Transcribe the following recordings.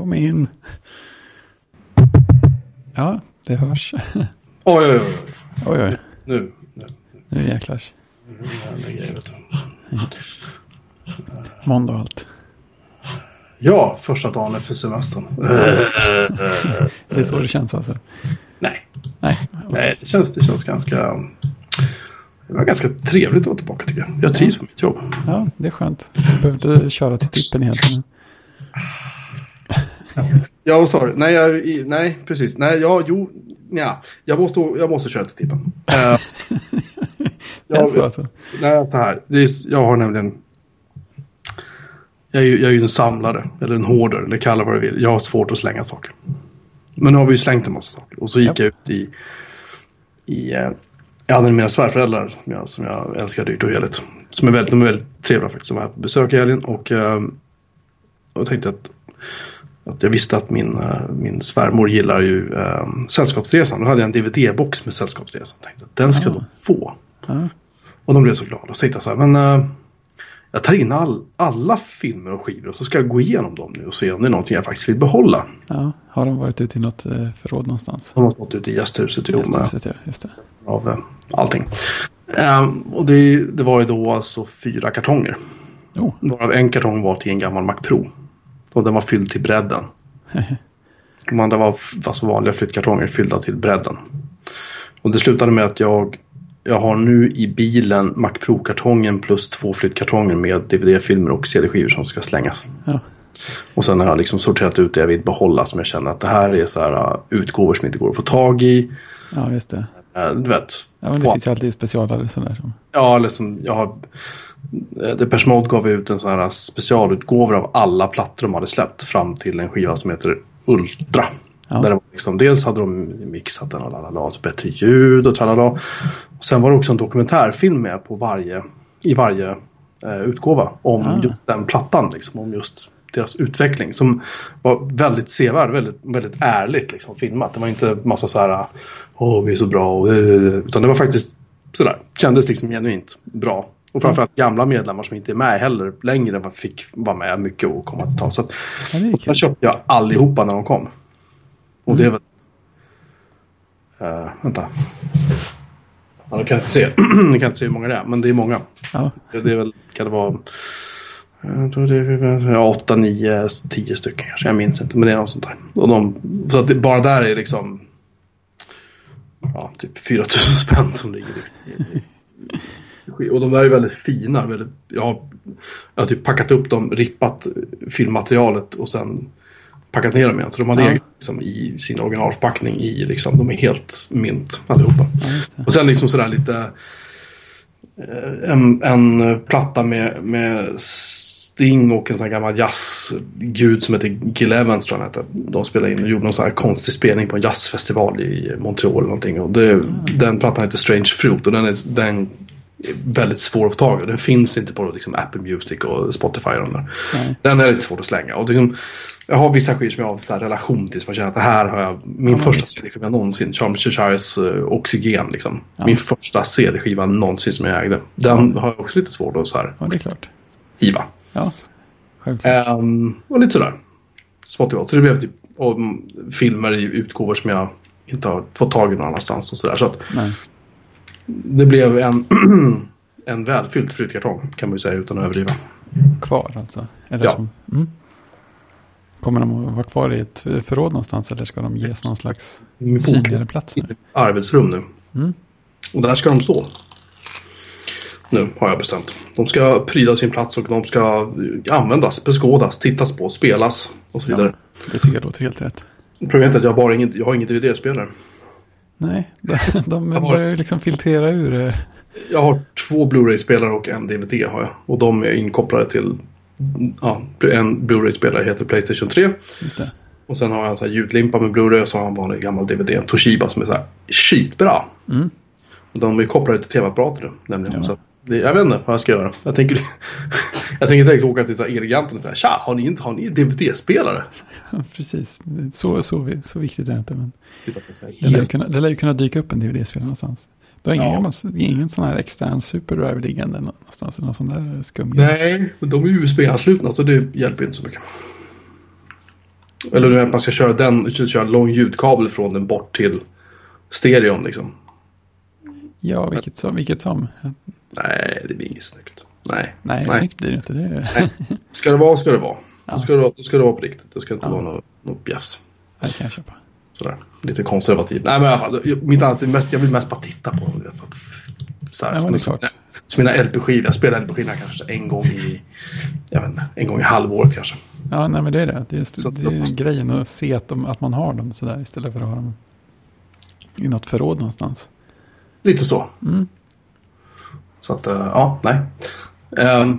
Kom in. Ja, det hörs. Oj, oj, oj. Oj, oj. Nu. Nu. Nu jäklar. Måndag och allt. Ja, första dagen efter semestern. Det är så det känns alltså. Nej. Nej. Nej, det känns, det känns ganska... Det var ganska trevligt att vara tillbaka tycker jag. Jag trivs på mitt jobb. Ja, det är skönt. Du behöver inte köra till tippen hela tiden. Ja, vad sa du? Nej, jag, nej, precis. Nej, ja, jo, ja. Jag måste, jag måste köra till tippen. Uh, Det är så alltså. Nej, så här. Är, jag har nämligen... Jag är, ju, jag är ju en samlare, eller en hoarder, eller kalla vad du vill. Jag har svårt att slänga saker. Men nu har vi ju slängt en massa saker. Och så gick Ja. jag ut i... i eh, jag hade mina svärföräldrar som jag, som jag älskar dyrt och heligt. Som är väldigt, de är väldigt trevliga faktiskt. De var här på besök i helgen. Och, eh, och jag tänkte att, att jag visste att min, eh, min svärmor gillar ju eh, Sällskapsresan. Då hade jag en DVD-box med Sällskapsresan. Tänkte att den ska Ah. de få. Ja. Och de blev så glada. Så tänkte jag så här, men eh, jag tar in all, alla filmer och skivor och så ska jag gå igenom dem nu och se om det är någonting jag faktiskt vill behålla. Ja, har de varit ute i något eh, förråd någonstans? De har stått ute i gästhuset i det, ja, just det. av eh, allting. Ehm, och det, det var ju då alltså fyra kartonger. Jo, Varav en kartong var till en gammal Mac Pro. Och den var fylld till bredden. De andra var alltså vanliga flyttkartonger fyllda till bredden. Och det slutade med att jag, jag har nu i bilen Mac Pro-kartongen plus två flyttkartonger med DVD-filmer och CD-skivor som ska slängas. ja. Och sen har jag liksom sorterat ut det jag vill behålla som jag känner att det här är så här uh, utgåvor som inte går att få tag i. ja just det. Uh, du vet. Ja, men det på- finns ju alltid specialare sådär. Ja, eller som jag har... eh, Depeche Mode gav ut en sån här specialutgåvor av alla plattor de hade släppt fram till en skiva som heter Ultra. Ja. Där det var liksom, dels hade de mixat den och lalala, alltså bättre ljud och tralala. Och sen var det också en dokumentärfilm med på varje, i varje eh, utgåva om Ah. just den plattan. Liksom, om just deras utveckling. Som var väldigt sevärd, väldigt, väldigt ärligt liksom, filmat. Det var inte massa så här, åh vi är så bra, och, eh, utan det var faktiskt sådär, kändes liksom genuint bra. Och framförallt gamla medlemmar som inte är med heller längre fick vara med mycket och komma till tal. Så att, Ja, där köpte jag allihopa när de kom. Och det är väl... Uh, vänta. Ja, du kan inte se. Ni kan inte se hur många det är, men det är många. Ja, Det det är väl, kan det vara... Jag tror det är ja, åtta, nio, tio stycken kanske. Jag minns inte, men det är något sånt där. Och de, så att det, bara där är liksom... Ja, typ 4 000 spänn som ligger liksom. i- i- Och de där är väldigt fina. Väldigt, jag, har, jag har typ packat upp dem, rippat filmmaterialet och sen packat ner dem igen. Så de har Ja. legat liksom, i sin originalförpackning i liksom, de är helt mint allihopa. ja. Och sen liksom sådär lite eh, en, en platta med, med Sting och en sån här gammal jazzgud som heter Gil Evans tror jag han hette. De spelade in och gjorde någon sån här konstig spelning på en jazzfestival i Montreal eller någonting. Och det, Den plattan heter Strange Fruit och den är, den väldigt svår att få tag i. Den finns inte på liksom, Apple Music och Spotify och där. Den är lite svår att slänga. Och liksom, jag har vissa skivor som jag har så här relation till. Som jag känner att det här har jag. Min första CD-skiva någonsin. Charles Cheshires uh, Oxygen. Liksom. Min första CD-skiva någonsin som jag ägde. Den har jag också lite svårt att så här, ja, det är klart. hiva. Ja, självklart. Ehm, och lite sådär. Smått och. Så det blev typ filmer i utgåvor som jag inte har fått tag i någon annanstans. Och så där. så att Nej. Det blev en, en välfylld flyttkartong kan man ju säga utan att överdriva. Kvar alltså? Eller Ja. som, mm. Kommer de att vara kvar i ett förråd någonstans eller ska de ges någon slags bok synligare plats nu? arbetsrum nu. Mm. Och där ska de stå. Nu har jag bestämt. De ska pryda sin plats och de ska användas, beskådas, tittas på, spelas och så vidare. Det tycker jag låter helt rätt. Problemet är att jag, bara ingen, jag har ingen DVD-spelare. Nej, de, de har- börjar liksom filtrera ur eh, Jag har två Blu-ray-spelare och en DVD har jag. Och de är inkopplade till... Ja, en Blu-ray-spelare heter Playstation 3. Just det. Och sen har jag en sån här ljudlimpa med Blu-ray och så har jag en vanlig gammal DVD. En Toshiba som är så här skitbra. Mm. Och de är kopplade till tv-apparater. Nämligen. Ja. Så det, jag vet inte vad jag ska göra. Jag tänker, jag tänker direkt åka till så här Elgiganten och säga Tja, har ni, inte, har ni DVD-spelare? Ja, precis. Så, så, så viktigt är det inte. Men Titta på det, lär kunna, det lär ju kunna dyka upp en DVD-spelare någonstans. Du har ingen, Ja. ingen sån här extern superdrive liggande någonstans? Eller någon sån där skum? Nej, men de är USB-anslutna så det hjälper inte så mycket. Eller nu att man ska köra den, köra en lång ljudkabel från den bort till stereon liksom. Ja, vilket som. Vilket som. Nej, det blir inget snyggt. Nej. Nej, Nej. snyggt blir det inte. Det är, Nej. Ska det vara, ska det vara. Ja. Då, ska det då ska det vara på riktigt. Det ska inte Ja. vara något, något bjäfs. det kan jag köpa. Sådär. Lite konservativt. Nej men i alla fall. Mitt ansikte, mest, jag vill mest bara titta på för att- Så här, Ja, det. Nej, Som mina LP-skivor. Jag spelar LP-skivorna kanske en gång i... Jag vet inte. En gång i halvåret kanske. Ja, nej men det är det. Det är, Så att st- det är måste- grejen att se att, de, att man har dem sådär istället för att ha dem i något förråd någonstans. Lite så. Mm. Så att, eh, ja, nej. Ehm,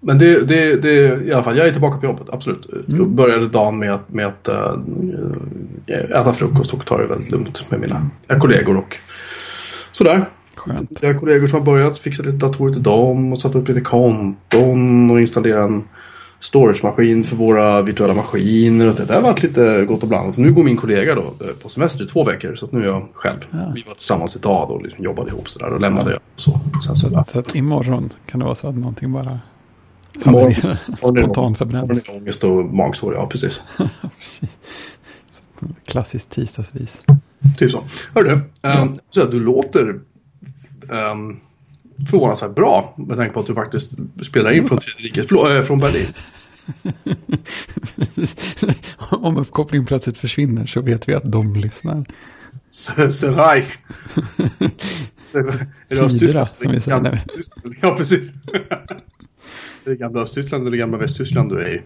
men det, det, det, i alla fall, jag är tillbaka på jobbet, absolut. Jag Mm. började dagen med att, med att eh, äta frukost och ta det väldigt lugnt med mina mina kollegor och sådär. Skönt. Jag har kollegor som har börjat fixa lite datorer till dem och satt upp lite konton och installera en storage-maskin för våra virtuella maskiner. Och det där har varit lite gott och blandat. Nu går min kollega då eh, på semester i två veckor så nu är jag själv. Ja. Vi var tillsammans ett tag och liksom jobbade ihop sådär och lämnade jag. Så. Sen så, ja. Så att imorgon kan det vara så att någonting bara Imorgon- är. Ångest och magsår, ja precis. Precis. Så, Klassiskt tisdagsvis. Typ så. Hörru, um, så att du låter um, förvånansvärt bra med tanke på att du faktiskt spelar in från Tredje äh, från Berlin. Om uppkopplingen plötsligt försvinner så vet vi att de lyssnar. Seraj. Östtyskland? som vi säger. Ja, precis. Är det gamla Östtyskland eller gamla Västtyskland du är i?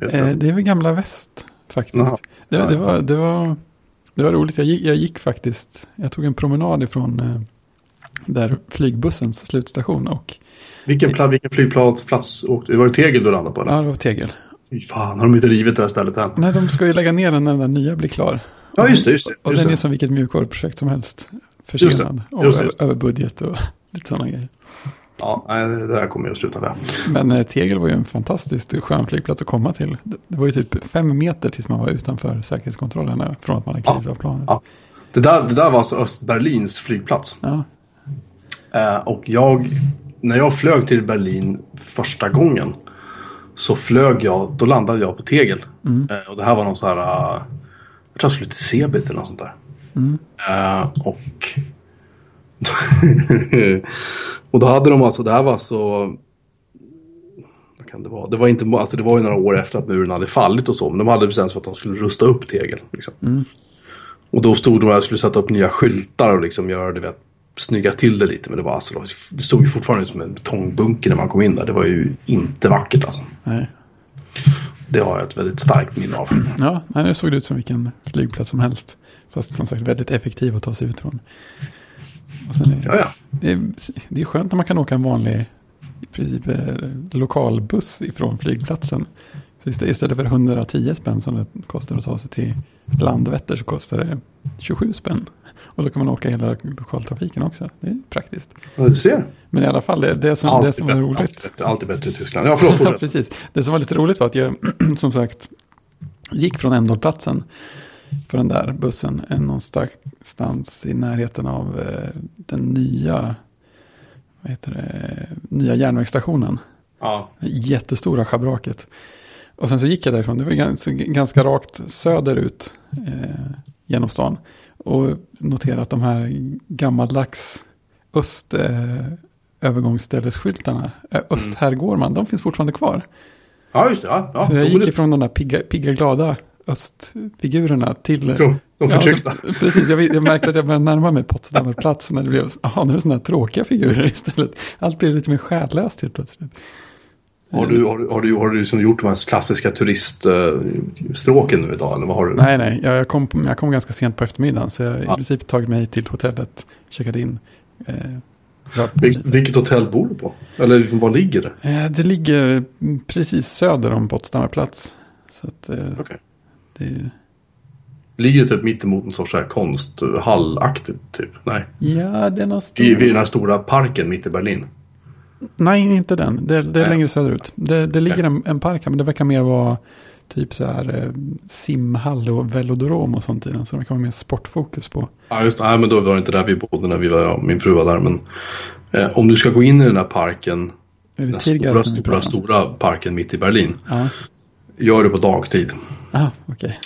Eh, det är väl gamla väst faktiskt. Det, det, var, det, var, det var roligt. Jag gick, jag gick faktiskt, jag tog en promenad ifrån eh, där flygbussens slutstation och Vilken, pla- vilken flygplats åkte? Var det Tegel du landade på? Eller? ja, det var Tegel. Fy fan, har de inte rivit det här stället än? Nej, de ska ju lägga ner den när den där nya blir klar. Ja, just det. Just det, Och just den är det. som vilket mjukvaruprojekt som helst. Just det, Försenad och just det. över, budget och lite sådana grejer. Ja, det där kommer jag att sluta med. Men eh, Tegel var ju en fantastiskt skön flygplats att komma till. Det, det var ju typ fem meter tills man var utanför säkerhetskontrollerna från att man hade klivit av planet. Ja. Det där, det där var alltså Östberlins flygplats. Ja. Eh, och jag, när jag flög till Berlin första gången så flög jag, då landade jag på Tegel. Eh, och det här var någon så här, uh, jag tror jag skulle till Cebit eller något sånt där. Eh, och och då hade de alltså, det här var så vad kan det vara? Det var, inte, alltså det var ju några år efter att muren hade fallit och så. Men de hade bestämt sig för att de skulle rusta upp Tegel. Liksom. Och då stod de där och skulle sätta upp nya skyltar och liksom göra det, vet, snygga till det lite. Men det var alltså, det stod ju fortfarande som en betongbunker när man kom in där. Det var ju inte vackert alltså. Nej. Det har jag ett väldigt starkt minne av. Ja, nej, det såg ut som vilken flygplats som helst. Fast som sagt väldigt effektiv att ta sig ut från. Är, Ja, ja. det, är, det är skönt när man kan åka en vanlig i princip, eh, lokalbuss ifrån flygplatsen. Så istä- istället för 110 spänn som det kostar att ta sig till Landvetter så kostar det 27 spänn. Och då kan man åka hela lokaltrafiken också. Det är praktiskt. Ja, Du ser. Men i alla fall, det, det som, det som var roligt. Alltid alltid bättre i Tyskland. Ja, förlåt. Ja, Fortsätt. precis. Det som var lite roligt var att jag, som sagt, gick från ändhållplatsen för den där bussen en någonstans i närheten av eh, den nya, vad heter det, nya järnvägsstationen. Ja. Jättestora schabraket. Och sen så gick jag därifrån, det var ganska, ganska rakt söderut eh, genom stan. Och noterade att de här gammaldags öst eh, övergångsställesskyltarna, eh, öst här går man, de finns fortfarande kvar. ja, just det. Ja, ja. så jag gick ifrån de där pigga, pigga glada östfigurerna till... Tror- De förtryckta. Ja, så, precis, jag, jag märkte att jag började närma mig Potsdamer plats när det blev, jaha, nu är det sådana här tråkiga figurer istället. Allt blev lite mer själlöst helt plötsligt. Har du, har du, har du, har du liksom gjort de här klassiska turiststråken nu idag? Eller vad har du? Nej, nej, jag kom, jag kom ganska sent på eftermiddagen så jag har i Ja. princip tagit mig till hotellet, checkat in. Eh, på Vilket, hotell bor du på? Eller liksom, var ligger det? Eh, det ligger precis söder om Potsdamer plats. Så att eh, Okej. det. Ligger det typ mittemot en sorts konsthallaktigt typ? Nej. Ja, det är någon stor... Vid den här stora parken mitt i Berlin. Nej, inte den. Det, det är Nej. längre söderut. Det, det ligger en, en park här, men det verkar mer vara typ så här eh, simhall och velodrom och sånt i den. Så det verkar vara mer sportfokus på. Ja, just det. Nej, men då var det inte där vi bodde när vi var, ja, min fru var där. Men eh, om du ska gå in i den här parken, den stora, stora, stora parken mitt i Berlin. Ja, gör det på dagtid. Ah, okej.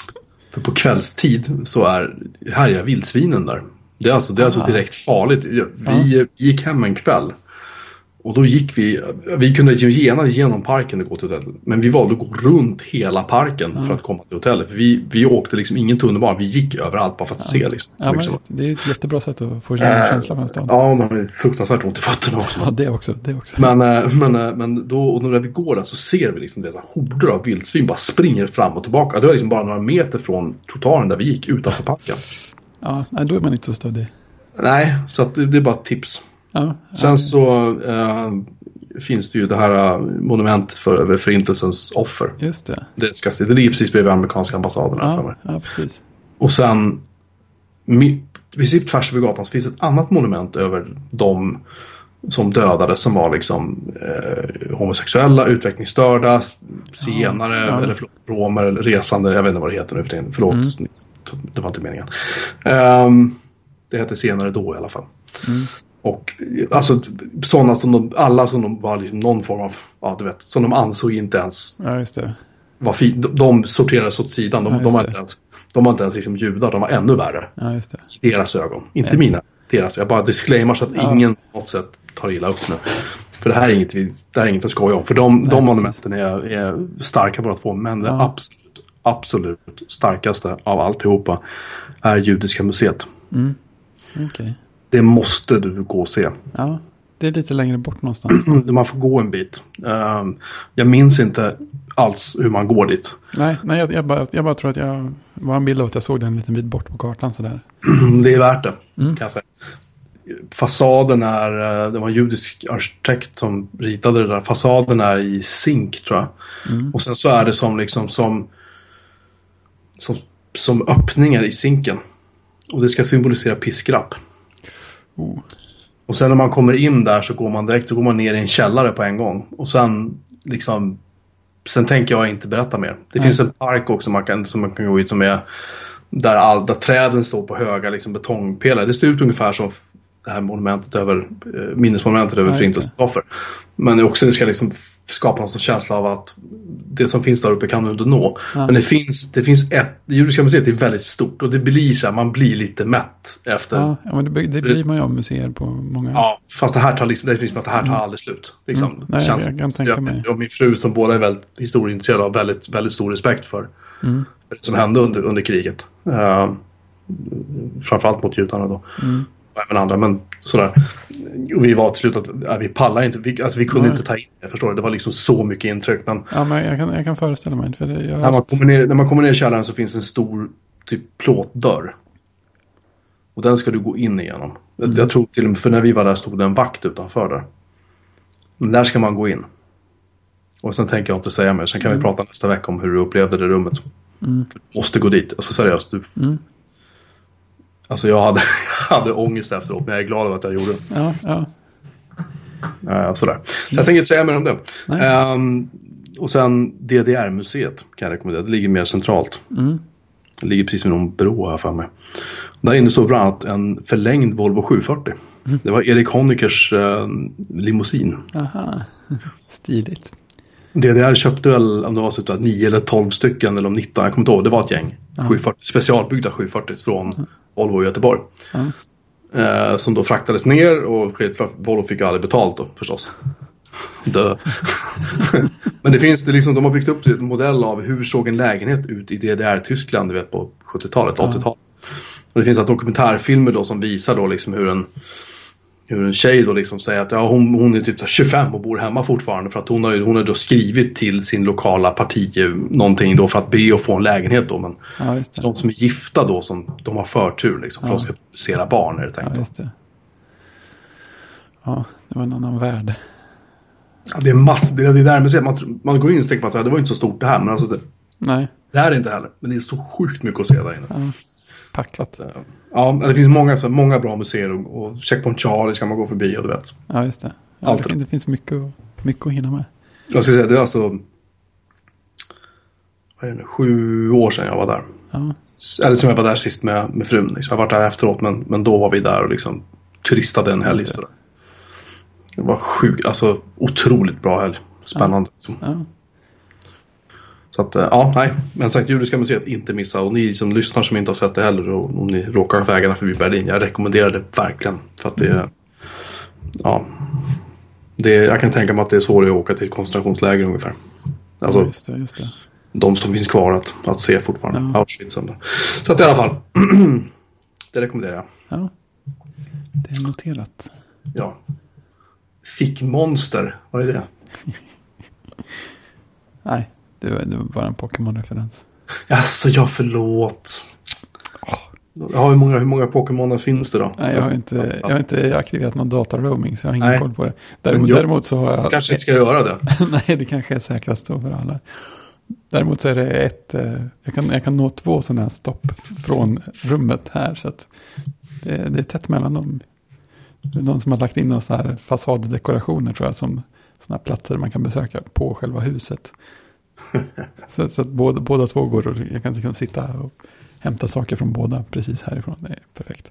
För på kvällstid så är härjar vildsvinen där. Det är alltså, det är alltså Ah. direkt farligt. Vi gick hem en kväll. Och då gick vi, vi kunde gena genom parken och gå till hotellet. Men vi valde att gå runt hela parken Ah. för att komma till hotellet. För vi, vi åkte liksom ingen tunnelbana, vi gick överallt bara för att se liksom. Ja, liksom. det är ett jättebra sätt att få Äh, känslan för en stad. Ja. Ja, man har fruktansvärt ont i fötterna också. det också. Det också. Men, eh, men, eh, men då, och när vi går där så ser vi liksom det, horder av vildsvin bara springer fram och tillbaka. Det var liksom bara några meter från trottoaren där vi gick, utanför parken. Ja, då är man inte så stöddig. Nej, så det, det är bara ett tips. Ja, Sen så eh, finns det ju det här eh, monumentet för över förintelsens offer. just det. Det, ska det ligger precis bredvid amerikanska ambassaden här för mig. Ja, ja, precis. Och sen, i princip tvärs över gatan så finns ett annat monument över de som dödades som var liksom eh, homosexuella, utvecklingsstörda, zigenare, Ja, ja. eller förlåt, romer, eller resande, jag vet inte vad det heter nu för tiden. Förlåt, Mm. det var inte meningen. Ehm, det hette senare då i alla fall. Mm. Och alltså sådana som de, alla som de var liksom någon form av, ja du vet, som de ansåg inte ens Ja, just det. var fi, de, de sorterades åt sidan. De, Ja, de var inte ens, de var inte ens liksom judar, de var ännu värre. Ja, just det. I deras ögon. Inte mina. Deras. Jag bara disclaimar så att Ja. ingen på något sätt tar illa upp nu. För det här är inget, det här är inget att skoja om. För de, de precis. monumenten är, är starka båda två. Men det Ja. absolut, absolut starkaste av alltihopa är Judiska museet. Okej. Det måste du gå och se. Ja, det är lite längre bort någonstans. Man får gå en bit. Ehm, jag minns inte alls hur man går dit. nej, nej jag, jag, bara, jag bara tror att jag var en bild av att jag såg den en liten bit bort på kartan sådär. Det är värt det, kan jag säga. Fasaden är, eh, det var en judisk arkitekt som ritade det där. Fasaden är i zink tror jag. Och sen så är det som liksom som, som, som öppningar i zinken. Och det ska symbolisera piskrapp. Oh. Och sen när man kommer in där så går man direkt så går man ner i en källare på en gång. Och sen liksom Sen tänker jag inte berätta mer. Det Nej. finns en park också man kan, som man kan gå i som är där, all, där träden står på höga liksom, betongpelare. Det ser ut ungefär som det här monumentet över, eh, minnesmonumentet över Ja, Förintelsens offer. Men också det ska liksom skapa någon sorts känsla av att det som finns där uppe kan du inte nå. Ja. Men det finns, det finns ett, det Judiska museet är väldigt stort och det blir så här, man blir lite mätt efter Ja, ja, men det, det blir man ju av museer på många. Ja, fast det här tar, liksom, det liksom att det här tar aldrig slut. Liksom, Mm. Nej, jag kan tänka mig. Och min fru som båda är väldigt historieintresserade har väldigt, väldigt stor respekt för, Mm. för det som hände under, under kriget. Uh, framförallt mot judarna då. Mm. Och även andra, men sådär. Och vi var till slut att ja, vi pallar inte. Vi, alltså, vi kunde Nej. inte ta in det, förstår du? Det var liksom så mycket intryck. Men Ja, men jag kan, jag kan föreställa mig. För det, jag, när man, kommer ner, när man kommer ner i källaren så finns en stor typ plåtdörr. Och den ska du gå in igenom. Jag- Jag tror till och med, för när vi var där stod det en vakt utanför där. Men där ska man gå in. Och sen tänker jag inte säga mer. Sen kan vi prata nästa vecka om hur du upplevde det rummet. Mm. Du måste gå dit. Alltså seriöst. Du... Mm. Alltså jag hade, jag hade ångest efteråt. Men jag är glad över att jag gjorde det. ja, ja. Uh, sådär. Så jag tänker inte säga mer om det. Ehm, och sen DDR-museet kan jag rekommendera. Det ligger mer centralt. Mm. Det ligger precis vid någon bro här för mig. Där inne står bland annat en förlängd Volvo 740. Mm. Det var Erik Honeckers eh, limousin. Aha. Stiligt. DDR köpte väl om det var så att 9 eller 12 stycken eller om 19, jag kommer inte ihåg. Det var ett gäng. 740, specialbyggda 740 från Volvo i Göteborg. Ja. Eh, som då fraktades ner och Volvo fick ju aldrig betalt då förstås. Dö. Men det finns, det liksom, de har byggt upp en modell av hur såg en lägenhet ut i DDR-Tyskland du vet, på 70-talet, 80-talet. Och det finns att dokumentärfilmer då som visar då liksom hur en, hur en tjej då liksom säger att ja, hon, hon är typ så här 25 och bor hemma fortfarande för att hon har, hon har då skrivit till sin lokala parti eh, någonting då för att be att få en lägenhet då. Men Ja, de som är gifta då, som, de har förtur liksom, för Ja. de ska producera barn är det tänkt. Ja, just det. Ja, det var en annan värld. Ja, det är massor, det är det där med sig. Man, man går in och tänker att det var inte så stort det här, men alltså det, Nej, det här är inte heller. Men det är så sjukt mycket att se där inne. Ja. packat. Ja, det finns många, så många bra museer och, och Checkpoint Charlie ska man gå förbi och du vet. Ja, just det. Ja, Allt det, det. fin- det finns mycket, mycket att hinna med. Jag ska säga, det är alltså vad är det nu, sju år sedan jag var där. Ja, Eller som jag var där sist med, med frun. Liksom. Jag har varit där efteråt, men, men då var vi där och liksom turistade en helg. Det. Det var sjukt, alltså otroligt bra helg. Spännande. liksom. ja. Så att, eh, ja, nej. Men sagt, Judiska museet inte missa. Och ni som lyssnar som inte har sett det heller och om ni råkar ha vägarna förbi Berlin. Jag rekommenderar det verkligen. För att det är, ja. Det är, jag kan tänka mig att det är svårare att åka till ett koncentrationsläger ungefär. Alltså, Ja, just det, just det. de som finns kvar att, att se fortfarande. Ja. Auschwitz. Så att i alla fall. det rekommenderar jag. Ja, det är noterat. Ja. Fickmonster, vad är det? Nej, det var, det var bara en Pokémon-referens. Jaså, ja förlåt. Ja, hur många, hur många Pokémoner finns det då? Nej, jag har inte, jag har inte aktiverat någon dataroaming så jag har ingen Nej. koll på det. Däremot, jag- däremot så har jag... kanske inte ska göra det. Nej, det kanske är säkrast då för alla. Däremot så är det ett, eh, jag kan, jag kan nå två sådana här stopp från rummet här. Så att det, det är tätt mellan dem. Det är någon som har lagt in några så här fasaddekorationer tror jag som sådana här platser man kan besöka på själva huset. så så att båda, båda två går och jag kan liksom sitta och hämta saker från båda precis härifrån. Det är perfekt.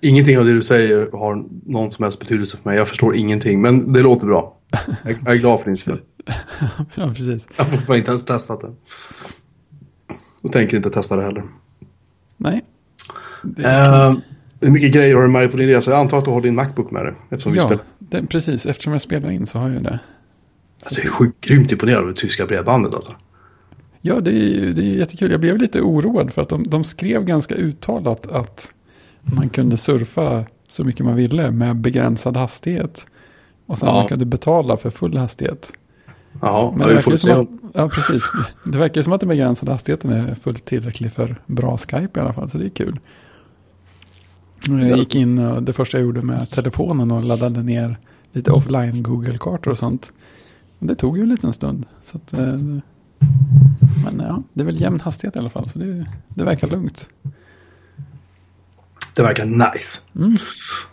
Ingenting av det du säger har någon som helst betydelse för mig. Jag förstår ingenting, men det låter bra. Jag jag är glad för din skull. ja, precis. Jag har inte ens testat det. Och tänker inte testa det heller. Nej. Det, Uh, hur mycket grejer har du med dig på din resa? Jag antar att du har din Macbook med dig. Eftersom vi ja, spelar. det, precis. Eftersom jag spelar in så har jag det. Alltså, jag är sjukt grymt imponerad av det tyska bredbandet alltså. Ja, det är, det är jättekul. Jag blev lite oroad för att de, de skrev ganska uttalat att man kunde surfa så mycket man ville med begränsad hastighet. Och sen Ja. man kunde betala för full hastighet. Jaha, Men ja, det verkar ju som att, ja, precis. Det verkar som att den begränsade hastigheten är fullt tillräcklig för bra Skype i alla fall, så det är kul. Jag gick in det första jag gjorde med telefonen och laddade ner lite offline Google-kartor och sånt. Det tog ju en liten stund. Så att, eh, men ja, det är väl jämn hastighet i alla fall, så det, det verkar lugnt. Det verkar nice. Mm.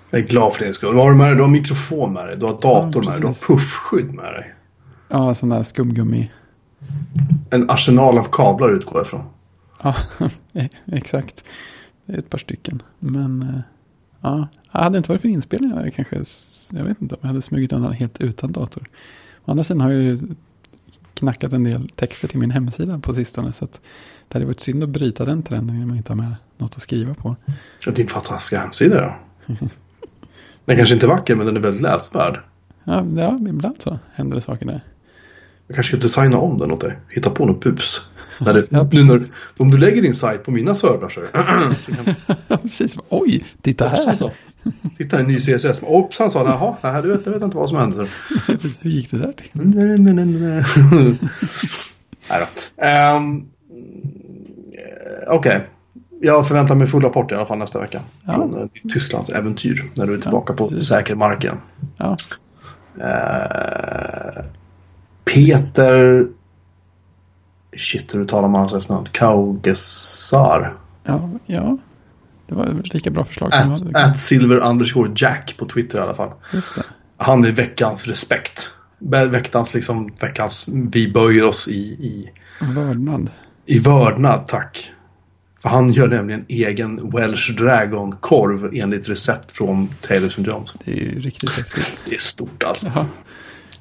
Jag är glad för din skull. Vad har du med dig? Du har mikrofon med dig, du har dator Ja, med dig, du har puffskydd med dig. Ja, sån där skumgummi. En arsenal av kablar utgår jag ifrån. Ja, exakt. Det är ett par stycken. Men eh, ja, hade inte varit för inspelningen. Jag, kanske, jag vet inte om jag hade smugit undan helt utan dator. Å andra sidan har jag ju knackat en del texter till min hemsida på sistone. Så att det hade varit synd att bryta den trenden om man inte har med något att skriva på. Din fantastiska hemsida ja. Den kanske inte är vacker men den är väldigt läsvärd. Ja, ja ibland så händer det saker där. Jag kanske ska designa om den åt dig. Hitta på något bus. När det, Ja, nu när, om du lägger din sajt på mina servrar så, så kan Precis, oj, titta Hoppsan här. sa. Titta en ny CSS. Hoppsan sa jaha, nej, du vet, jag vet inte vad som hände. Hur gick det där till? Nej, nej, nej, nej. nej då. Eh, Okej. Jag förväntar mig full rapport i alla fall nästa vecka. Ja. Från eh, Tysklands äventyr. När du är tillbaka på precis. säker mark igen. Ja, Eh, Peter... Shit hur du talar man hans efternamn. Kaugesar. ja, ja. Det var ett lika bra förslag som At, hade. at silver underscore jack på Twitter i alla fall. Han är veckans respekt. Veckans, liksom, veckans, vi böjer oss i, i, Vördnad. i vördnad, tack. För han gör nämligen egen Welsh Dragon-korv enligt recept från Taylor St. Jones. Det är ju riktigt häftigt. Det är stort alltså. Ja.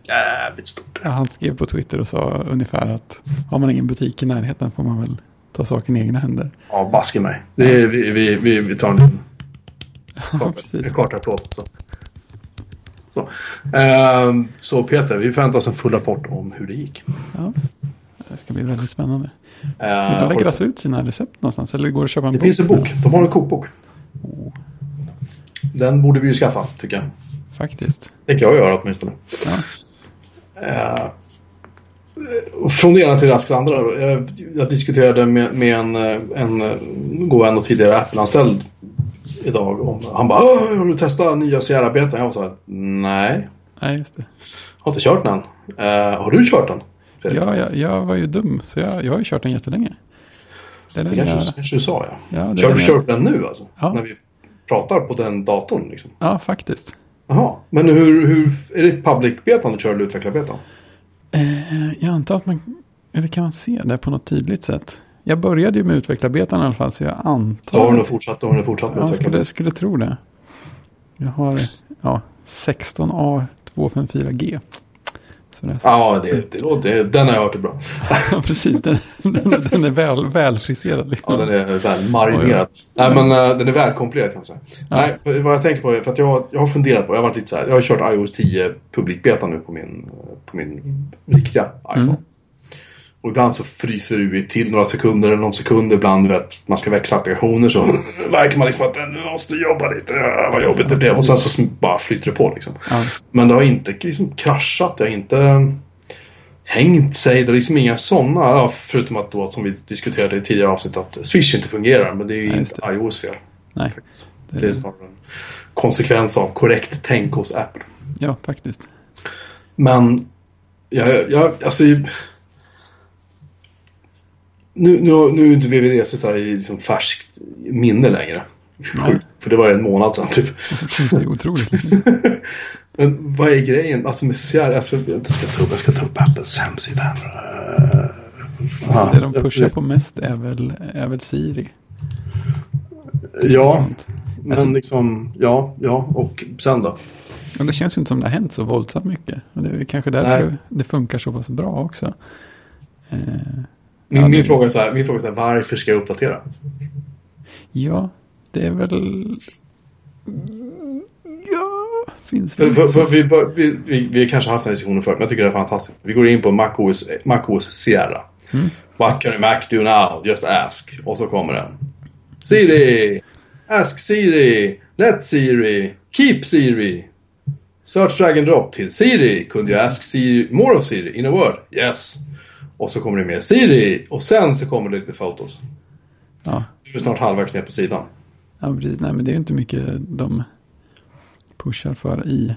Jävligt stort. Ja, han skrev på Twitter och sa ungefär att har man ingen butik i närheten får man väl ta saken i egna händer. Ja, baske mig. Det är, vi, vi, vi, vi tar en liten Ja, en kartapplåd. Så. Så. Ehm, så Peter, vi förväntar oss en full rapport om hur det gick. Ja, det ska bli väldigt spännande. Vill de lägga ut sina recept någonstans? Eller går det att köpa en Det bok? finns en bok. De har en kokbok. Oh, Den borde vi ju skaffa, tycker jag. faktiskt. Tänker jag göra åtminstone. Ja, från det ena till det andra. Jag, jag diskuterade med, med en, eh, en eh, god vän och tidigare Apple-anställd idag. Om, han bara "Åh, har du testat nya Sierra-beten? Jag var så här, nej. nej, just det. Har inte kört den. Eh, har du kört den? Ja, jag, jag var ju dum, så jag, jag har ju kört den jättelänge. Det är Det kanske, jag, kanske du sa ja. ja, Kör den du jag- kört den nu alltså? Ja. När vi pratar på den datorn liksom? Ja, faktiskt. Jaha. Men hur, hur är det public-betan du kör eller utvecklarbetan? Eh, jag antar att man, eller kan man se det på något tydligt sätt? Jag började ju med utvecklarbetan i alla fall, så jag antar... Då har du nog fortsatt, då har du fortsatt med Ja, jag utvecklarbetan. skulle, skulle tro det. Jag har ja, 16A254G. Så det. Ja, det, det, låter- den har jag hört är bra. Ja, precis. Den, den, den är väl, välfriserad. Ja, Liksom. den är väl marinerad. Nej, men eh, den är välkompolerad kan man säga. Nej, vad jag tänker på är, för att jag, jag har funderat på, jag har varit lite så här, jag har kört iOS 10 publikbeta nu på min, på min riktiga iPhone. Mm. Och ibland så fryser det ut till några sekunder eller någon sekund. Ibland vet man ska växla applikationer så märker man liksom att nu måste jobba lite. Ja, vad jobbigt det blev. Och sen så bara flyter det på liksom. Ja. Men det har inte liksom kraschat. Det har inte hängt sig. Det är liksom inga sådana. Förutom att då som vi diskuterade i tidigare avsnitt att Swish inte fungerar. Men det är ju Nej, inte iOS fel. Nej, Det är snarare en konsekvens av korrekt tänk hos Apple. ja faktiskt. Men jag, jag alltså nu, nu, nu är inte VVDC så här i liksom färskt minne längre. Sjukt, för det var ju en månad sedan typ. Det är otroligt. Men vad är grejen? Alltså med Sierra, jag ska, jag ska, ta, upp, jag ska ta upp Apples hemsida. Alltså, det de pushar på mest är väl, är väl Siri. Ja, men Alltså- liksom, ja, ja, och sen då? Och det känns ju inte som det har hänt så våldsamt mycket. Och det är kanske därför Nej. det funkar så pass bra också. Eh, Min, min, fråga är så här, min fråga är så här, varför ska jag uppdatera? ja, det är väl... Ja, finns väl... för, för vi, för, vi, vi, vi har kanske haft den diskussionen förut, men jag tycker det är fantastiskt. Vi går in på MacOS, MacOS Sierra. Mm. What can a Mac do now? Just ask. Och så kommer den. Siri! Ask Siri! Let Siri! Keep Siri! Search drag and drop till Siri. Kunde jag ask Siri more of Siri in a word? Yes. Och så kommer det med Siri. Och sen så kommer det lite fotos. Ja, Du är snart halvvägs ner på sidan. ja, precis. Nej, men det är ju inte mycket de pushar för i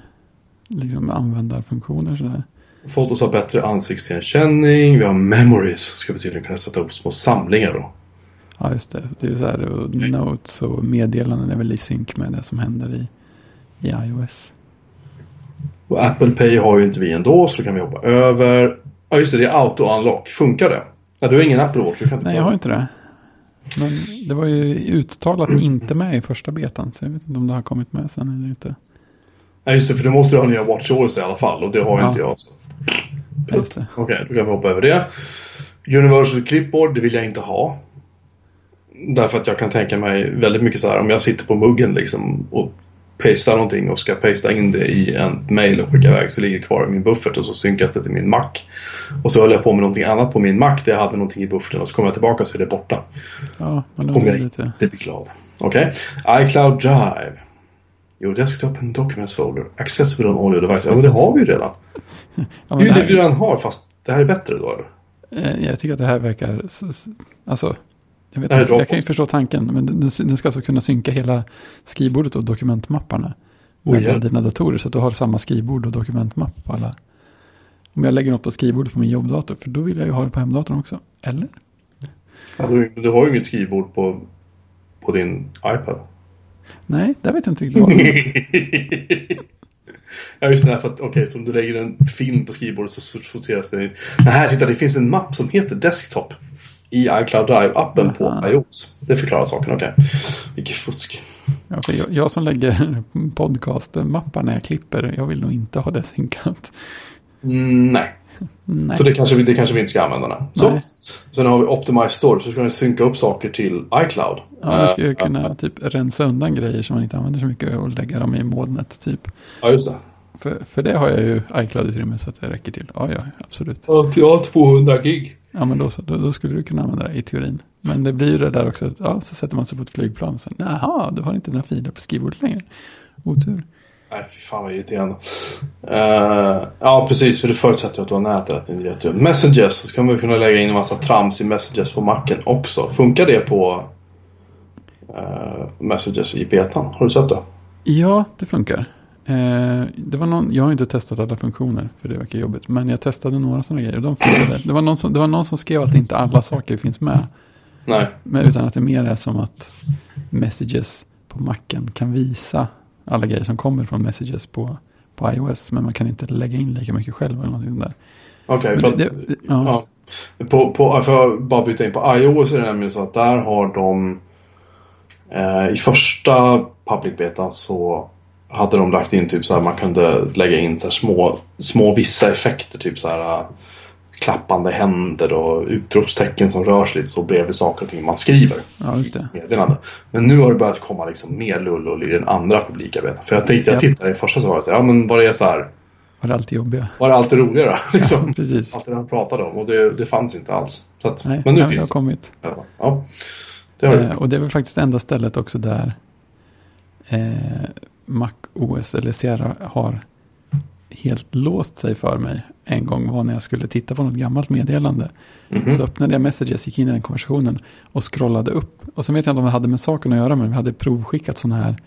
liksom användarfunktioner sådär. Fotos har bättre ansiktsigenkänning. Vi har memories. Ska vi tydligen kunna sätta upp små samlingar då. Ja, just det. Det är ju så här, och notes och meddelanden är väl i synk med det som händer i, i iOS. Och Apple Pay har ju inte vi ändå, så då kan vi hoppa över. Ja, just det. Det är auto-unlock. Funkar det? Ja, du har ingen Apple Watch. Du kan inte Nej, jag har inte det. Men det var ju uttalat inte med i första betan, så jag vet inte om det har kommit med sen eller inte. Ja, just det. För du måste ju ha nya WatchOS i alla fall. Och det har Ja. inte jag. Så. Okej, då kan vi hoppa över det. Universal Clipboard, det vill jag inte ha. Därför att jag kan tänka mig väldigt mycket så här om jag sitter på muggen liksom och pastar någonting och ska pasta in det i en mail och skicka iväg så ligger det kvar i min buffert och så synkas det till min Mac. Och så höll jag på med någonting annat på min Mac där jag hade någonting i bufferten och så kommer jag tillbaka så är det borta. Ja, man Kommer jag lite. inte bli glad. Okej. iCloud Drive. Your desktop and documents folder. Accessible on all your devices. Ja, men det har vi ju redan. Ja, Det men är ju det det vi redan har fast det här är bättre då eller? eh, jag tycker att det här verkar... Alltså, jag, vet inte, jag kan ju förstå tanken, men den, den ska alltså kunna synka hela skrivbordet och dokumentmapparna Oj, mellan ja. dina datorer. Så att du har samma skrivbord och dokumentmapp på alla. Om jag lägger något på skrivbordet på min jobbdator, för då vill jag ju ha det på hemdatorn också. Eller? Ja, du, du har ju inget skrivbord på, på din iPad. Nej, där vet jag inte riktigt vad. ja, just det. här, För att, okej, så om du lägger en film på skrivbordet så sorteras det in. Nej, titta, det finns en mapp som heter Desktop. I iCloud Drive-appen på iOS. Det förklarar saken, okej. Vilket fusk. Ja, för jag, jag som lägger podcastmappar när jag klipper, jag vill nog inte ha det synkat. Mm, nej. Nej. Så det kanske, det kanske vi inte ska använda. Nu. Så. Nej. Sen har vi Optimize Storage, så ska den synka upp saker till iCloud. Ja, jag ska ju Eh, kunna typ rensa undan grejer som man inte använder så mycket och lägga dem i molnet typ. Ja, just det. För, för det har jag ju iCloud-utrymme så att det räcker till. Ja, ja, absolut. Ja, till- ja 200 gig. Ja, men då, då, då skulle du kunna använda det i teorin. Men det blir ju det där också, att, ja, så sätter man sig på ett flygplan och sen, jaha, du har inte dina filer på skrivbordet längre. Otur. Nej, fy fan vad irriterande. Eh, ja, precis. För det förutsätter att du har nätet. Inte. Messages. Så ska man kunna lägga in en massa trams i Messages på macken också. Funkar det på eh, Messages i betan? Har du sett det? Ja, det funkar. Eh, det var någon, jag har inte testat alla funktioner för det verkar jobbigt. Men jag testade några sådana grejer och de funkade. Det var, någon som, det var någon som skrev att inte alla saker finns med. Nej. Men utan att det mer är som att messages på macken kan visa alla grejer som kommer från messages på, på iOS. Men man kan inte lägga in lika mycket själv eller någonting där. Okej, Men för ja. ja. På, på, för att bara byta in på iOS är det nämligen så att där har de eh, i första public betan så hade de lagt in typ så här man kunde lägga in så små, små vissa effekter. Typ så här äh, klappande händer och utropstecken som rör sig lite så bredvid saker och ting man skriver. Ja, just det. Meddelande. Men nu har det börjat komma liksom mer lull i den andra publikarbetet. För jag tänkte, jag Ja. tittade i första så var det så här, ja men var det är så här, Var det alltid jobbiga? var det alltid roligare? Liksom. Precis. Allt det han pratade om och det, det fanns inte alls. Så att, Nej, men nu ja, det finns har det. kommit. Ja, Ja, det har. Eh, och det är väl faktiskt det enda stället också där eh, Mac OS eller Sierra har helt låst sig för mig. En gång var när jag skulle titta på något gammalt meddelande. Mhm. Så öppnade jag Messages, gick in i den konversationen och scrollade upp. Och sen vet jag inte om det hade med saken att göra, men vi hade provskickat sådana här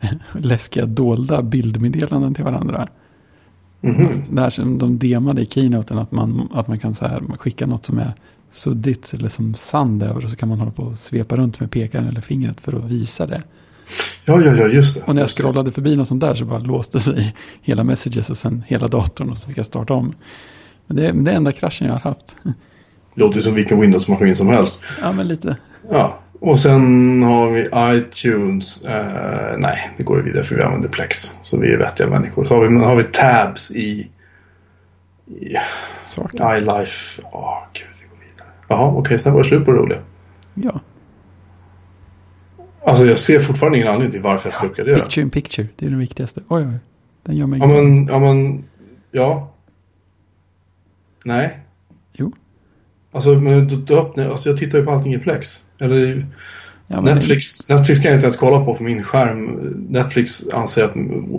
läskiga dolda bildmeddelanden till varandra. Där som de demade i keynoten att man, att man kan så här, skicka något som är suddigt eller som sand över och så kan man hålla på och svepa runt med pekaren eller fingret för att visa det. Ja, ja, ja, just det. Och när jag det. scrollade förbi något sånt där så bara låste sig hela messages och sen hela datorn och så fick jag starta om. Men det är det är enda kraschen jag har haft. Låter som vilken Windows-maskin som helst. Ja, men lite. Ja, och sen har vi iTunes. Eh, nej, det går ju vidare för vi använder Plex. Så vi är vettiga människor. Så har vi, har vi tabs i, i Saker. iLife. Åh, gud, vi går vidare. Jaha, okej, sen var det slut på det roliga. Ja, Alltså jag ser fortfarande ingen anledning till varför jag ska uppgradera. picture in picture. Det är det viktigaste. Oj, oj. Den gör mig Ja, men, ja, men, ja. Nej. Jo. Alltså, men du, du öppnar, alltså jag tittar ju på allting i Plex. Eller Ja, Netflix, Netflix kan jag inte ens kolla på för min skärm. Netflix anser att,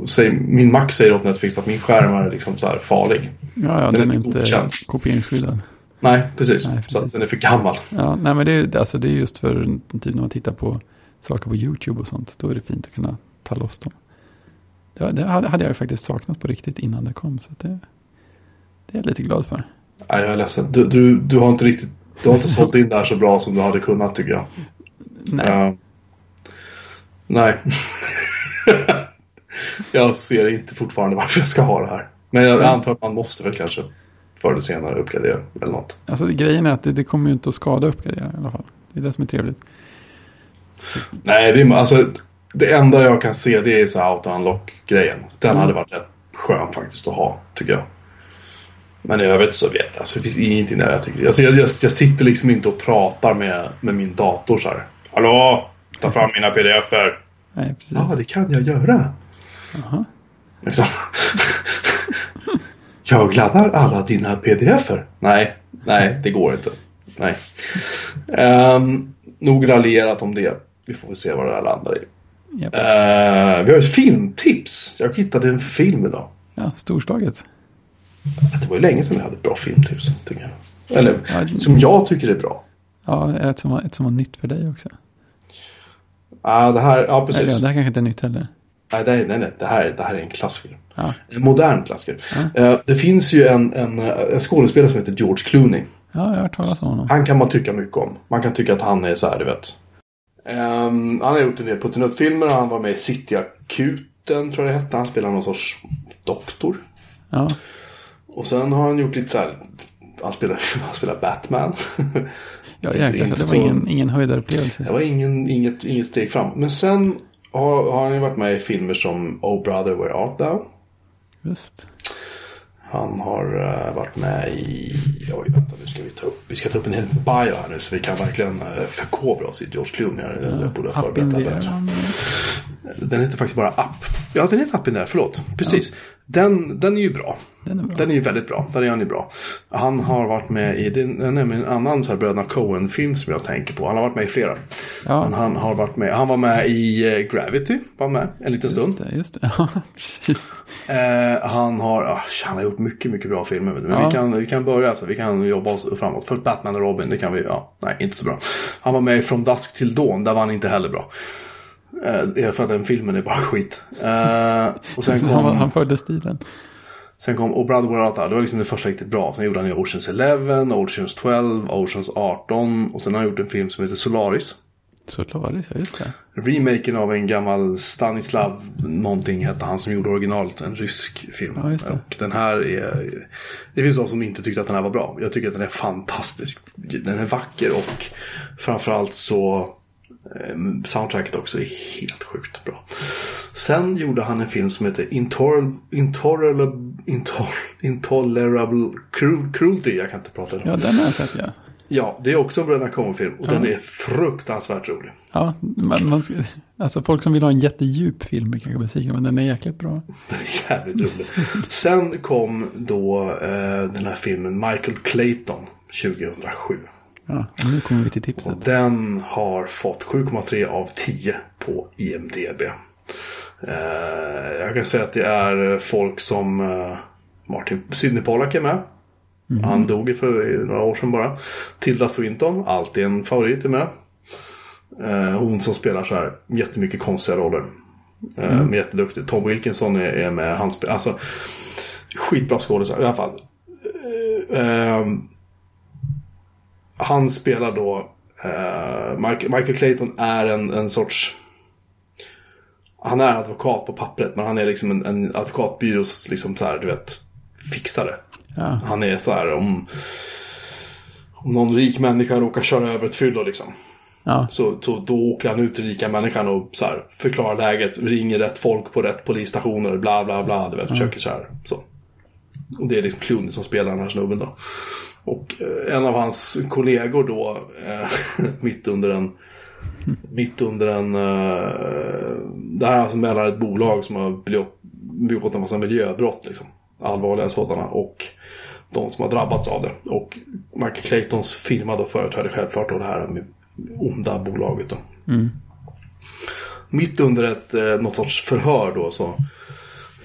säg, min Mac säger åt Netflix att min skärm är liksom så här farlig. Ja, ja Den är den är inte godkänd. kopieringsskyddad. Nej, precis. Nej, Så precis. att den är för gammal. Ja, nej, men det är, alltså, det är just för typ när man tittar på saker på YouTube och sånt. Då är det fint att kunna ta loss dem. Det, det hade jag ju faktiskt saknat på riktigt innan det kom. Så det, det är jag lite glad för. Nej, jag är ledsen. Du, du, du har inte riktigt... Du har inte sålt in det här så bra som du hade kunnat tycker jag. Nej, Ja. nej. jag ser inte fortfarande varför jag ska ha det här. Men jag antar att man måste väl kanske förr eller senare uppgradera eller något. alltså, grejen är att det, det kommer ju inte att skada uppgradera i alla fall. Det är det som är trevligt. Nej, det, är, alltså, det enda jag kan se det är så auto-unlock-grejen. Den Mm. hade varit rätt skön faktiskt att ha, tycker jag. Men i övrigt så vet jag, alltså, det finns ingenting där jag tycker. Alltså, jag, jag, jag sitter liksom inte och pratar med, med min dator så här. Hallå! Ta fram mina pdf-er. Nej, precis. Ja, det kan jag göra. Jaha. Liksom. jag laddar alla dina pdf-er. Nej, nej, det går inte. Nej. Um, nog raljerat om det. Vi får väl se vad det här landar i. Japp. Eh, vi har ett filmtips. Jag hittade en film idag. Ja, storslaget. Det var ju länge sedan vi hade ett bra filmtips. Tycker jag. Eller Ja, som jag tycker är bra. Ja, ett som, var, ett som var nytt för dig också. Ah, det här, ja Eller, precis. ja, det här kanske inte är nytt heller. Nej, nej, nej, nej. Det, här, det här är en klassiker. Ja, En modern klassiker. Eh, det finns ju en, en, en skådespelare som heter George Clooney. ja jag har hört talas om honom. Han kan man tycka mycket om. Man kan tycka att han är så här, du vet. Ehm, han har gjort en del puttinuttfilmer. Han var med i Cityakuten, tror jag det hette. Han spelar någon sorts doktor. Ja, Och sen har han gjort lite så här. Han spelar, han spelar Batman. ja jäklar, det så- var ingen, ingen höjdarupplevelse. Det var ingen, inget, inget steg fram. Men sen har, har han ju varit med i filmer som Oh Brother Where Art Thou? Just. Han har eh, varit med i... Oj, vänta nu ska vi ta upp... Vi ska ta upp en hel bio här nu så vi kan verkligen uh, förkovra oss i George Clooney. Jag borde ha Up in förberett det. Den heter faktiskt bara Up. Ja, den heter in there, förlåt. Precis. Den, den är ju bra. Den är bra. Den är ju väldigt bra. Där är han ju bra. Han har varit med i, det är nämligen en annan så här Bröderna Coen-film som jag tänker på. Han har varit med i flera. Ja. Men han har varit med, han var med i eh, Gravity, var med en liten stund. Just det, just det. Ja, precis. Eh, han har, ah, han har gjort mycket, mycket bra filmer. Men Ja. vi, kan, vi kan börja, alltså, vi kan jobba oss framåt. Först Batman och Robin, det kan vi, ja, nej, inte så bra. Han var med i From Dusk Till Dawn, där var han inte heller bra. Eh, det är för att den filmen är bara skit. Eh, och sen Han, kom, han förde stilen. sen kom Oh Brother Where Art. Det var liksom det första riktigt bra. Sen gjorde han ju Oceans 11, Oceans 12, Oceans 18. Och sen har han gjort en film som heter Solaris. Solaris, ja just det. Remaken av en gammal Stanislav någonting hette han som gjorde originalet. En rysk film. Ja, just det. Och den här är... Det finns de som inte tyckte att den här var bra. Jag tycker att den är fantastisk. Den är vacker och framförallt så... eh, Soundtracket också är helt sjukt bra. Sen gjorde han en film som heter Intolerable, Intolerable, Intoler, Intolerable Cru- Cruelty. Jag kan inte prata nu. Ja, den har jag sett ja. Ja, det är också en Bröderna Coen-film och den är fruktansvärt rolig. Ja, man, man, ska- alltså folk som vill ha en jättedjup film är kanske besvikna, men den är jäkligt bra. Den är jävligt rolig. Sen kom då eh, den här filmen Michael Clayton 2007. Ja, nu kommer vi till tipset. Och den har fått 7,3 av 10 på IMDB. Eh, jag kan säga att det är folk som eh, Martin Sidney Pollack är med. Han dog för några år sedan bara. Tilda Swinton, alltid en favorit, är med. Eh, hon som spelar så här jättemycket konstiga roller. Eh, men jätteduktig. Tom Wilkinson är, är med. Han spelar, alltså, skitbra skådespelare i alla fall. Eh, ehm, han spelar då eh, Michael, Michael Clayton är en, en sorts han är advokat på pappret men han är liksom en, en advokatbyrås liksom så här, du vet, fixare. Ja, Han är så här om, om någon rik människa råkar köra över ett fyllo liksom. ja, Så, så då åker han ut till rika människan och så här, förklarar läget, ringer rätt folk på rätt polisstationer, bla bla bla. Du vet, försöker så här. Så. Och det är liksom Clooney som spelar den här snubben då. Och eh, en av hans kollegor då, eh, mitt under en Mitt under en... Eh, det här är alltså mellan ett bolag som har begått- en massa miljöbrott. Liksom. Allvarliga sådana. Och de som har drabbats av det. Och Michael Claytons firma då företräder självklart då det här med onda bolaget. Då. Mitt under ett, något sorts förhör då så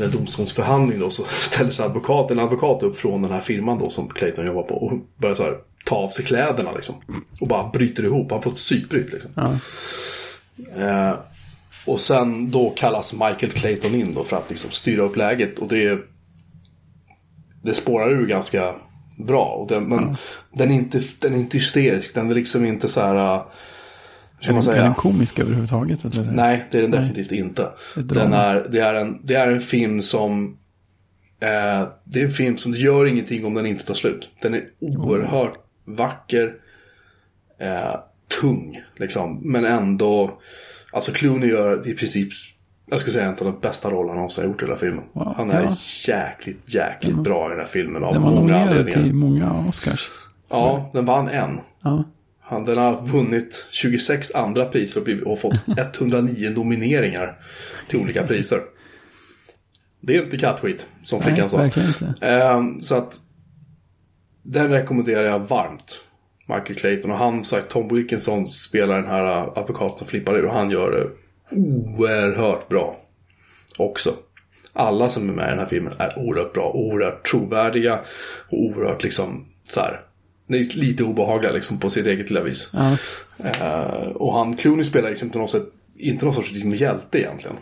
en domstolsförhandling då så ställer sig advokat, en advokat upp från den här firman då som Clayton jobbar på och börjar så här ta av sig kläderna liksom. Och bara bryter ihop, han får ett psykbryt liksom. ja. Eh, och sen då kallas Michael Clayton in då för att liksom styra upp läget och det det spårar ur ganska bra. Och den, men den, är inte, den är inte hysterisk, den är liksom inte så här... ska man Är säga? den komisk överhuvudtaget? Eller? Nej, det är den definitivt inte. Den är, det, är en, det är en film som... Eh, det är en film som det gör ingenting om den inte tar slut. Den är oerhört vacker. Eh, tung, liksom. Men ändå... Alltså Clooney gör i princip... Jag skulle säga en av de bästa rollerna han någonsin har gjort i hela filmen. Wow, han är ja. jäkligt, jäkligt bra i den här filmen av Den var många nominerad anledningar. till många Oscars. Ja, den vann en. Ja, Han, den har vunnit 26 andra priser och fått 109 nomineringar till olika priser. Det är inte kattskit, som nej, flickan sa. verkligen inte. Ehm, så att den rekommenderar jag varmt. Michael Clayton och han, sagt, Tom Wilkinson spelar den här äh, advokaten som flippar ur och han gör det oerhört bra också. Alla som är med i den här filmen är oerhört bra, oerhört trovärdiga och oerhört liksom så här. Lite obehagliga liksom på sitt eget lilla vis. Ja, Eh, och han, Clooney spelar liksom på något sätt, inte någon sorts liksom hjälte egentligen.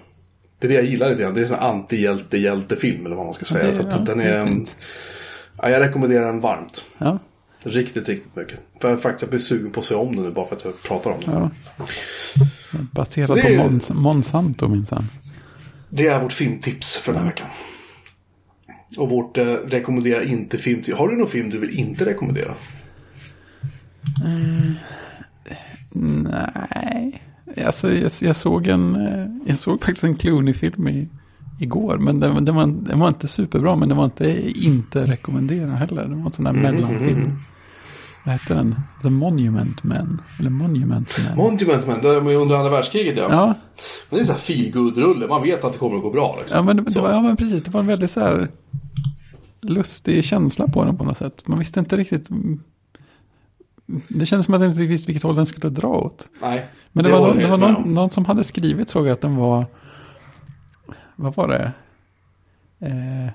Det är det jag gillar lite grann. Det är en sån anti-hjälte-hjälte-film eller vad man ska säga. det- så ja, den är fint. ja, jag rekommenderar den varmt. ja, Riktigt, riktigt mycket. För jag faktiskt blir sugen på att se om den nu bara för att jag pratar om den. Baserat Det är- på Mons, Monsanto minsann. Det är vårt filmtips för den här veckan. Och vårt eh, rekommendera inte filmtips. Har du någon film du vill inte rekommendera? Nej, alltså jag, jag såg en, eh, jag såg faktiskt en Clooney-film i, igår. Men den, den, var, den var inte superbra, men den var inte inte rekommendera heller. Det var en sån där mellanfilm. Vad hette den? The Monument Man. Eller Monument Man. Monument Man, det är under andra världskriget ja. ja, Men det är en sån här feelgood-rulle. Man vet att det kommer att gå bra. Liksom. ja, men, det, var, ja, men precis. Det var en väldigt så här lustig känsla på den på något sätt. Man visste inte riktigt. Det kändes som att jag inte visste vilket håll den skulle dra åt. Nej, Men det, var, håller någon, det var någon, någon som hade skrivit såg jag att den var, vad var det? Eh,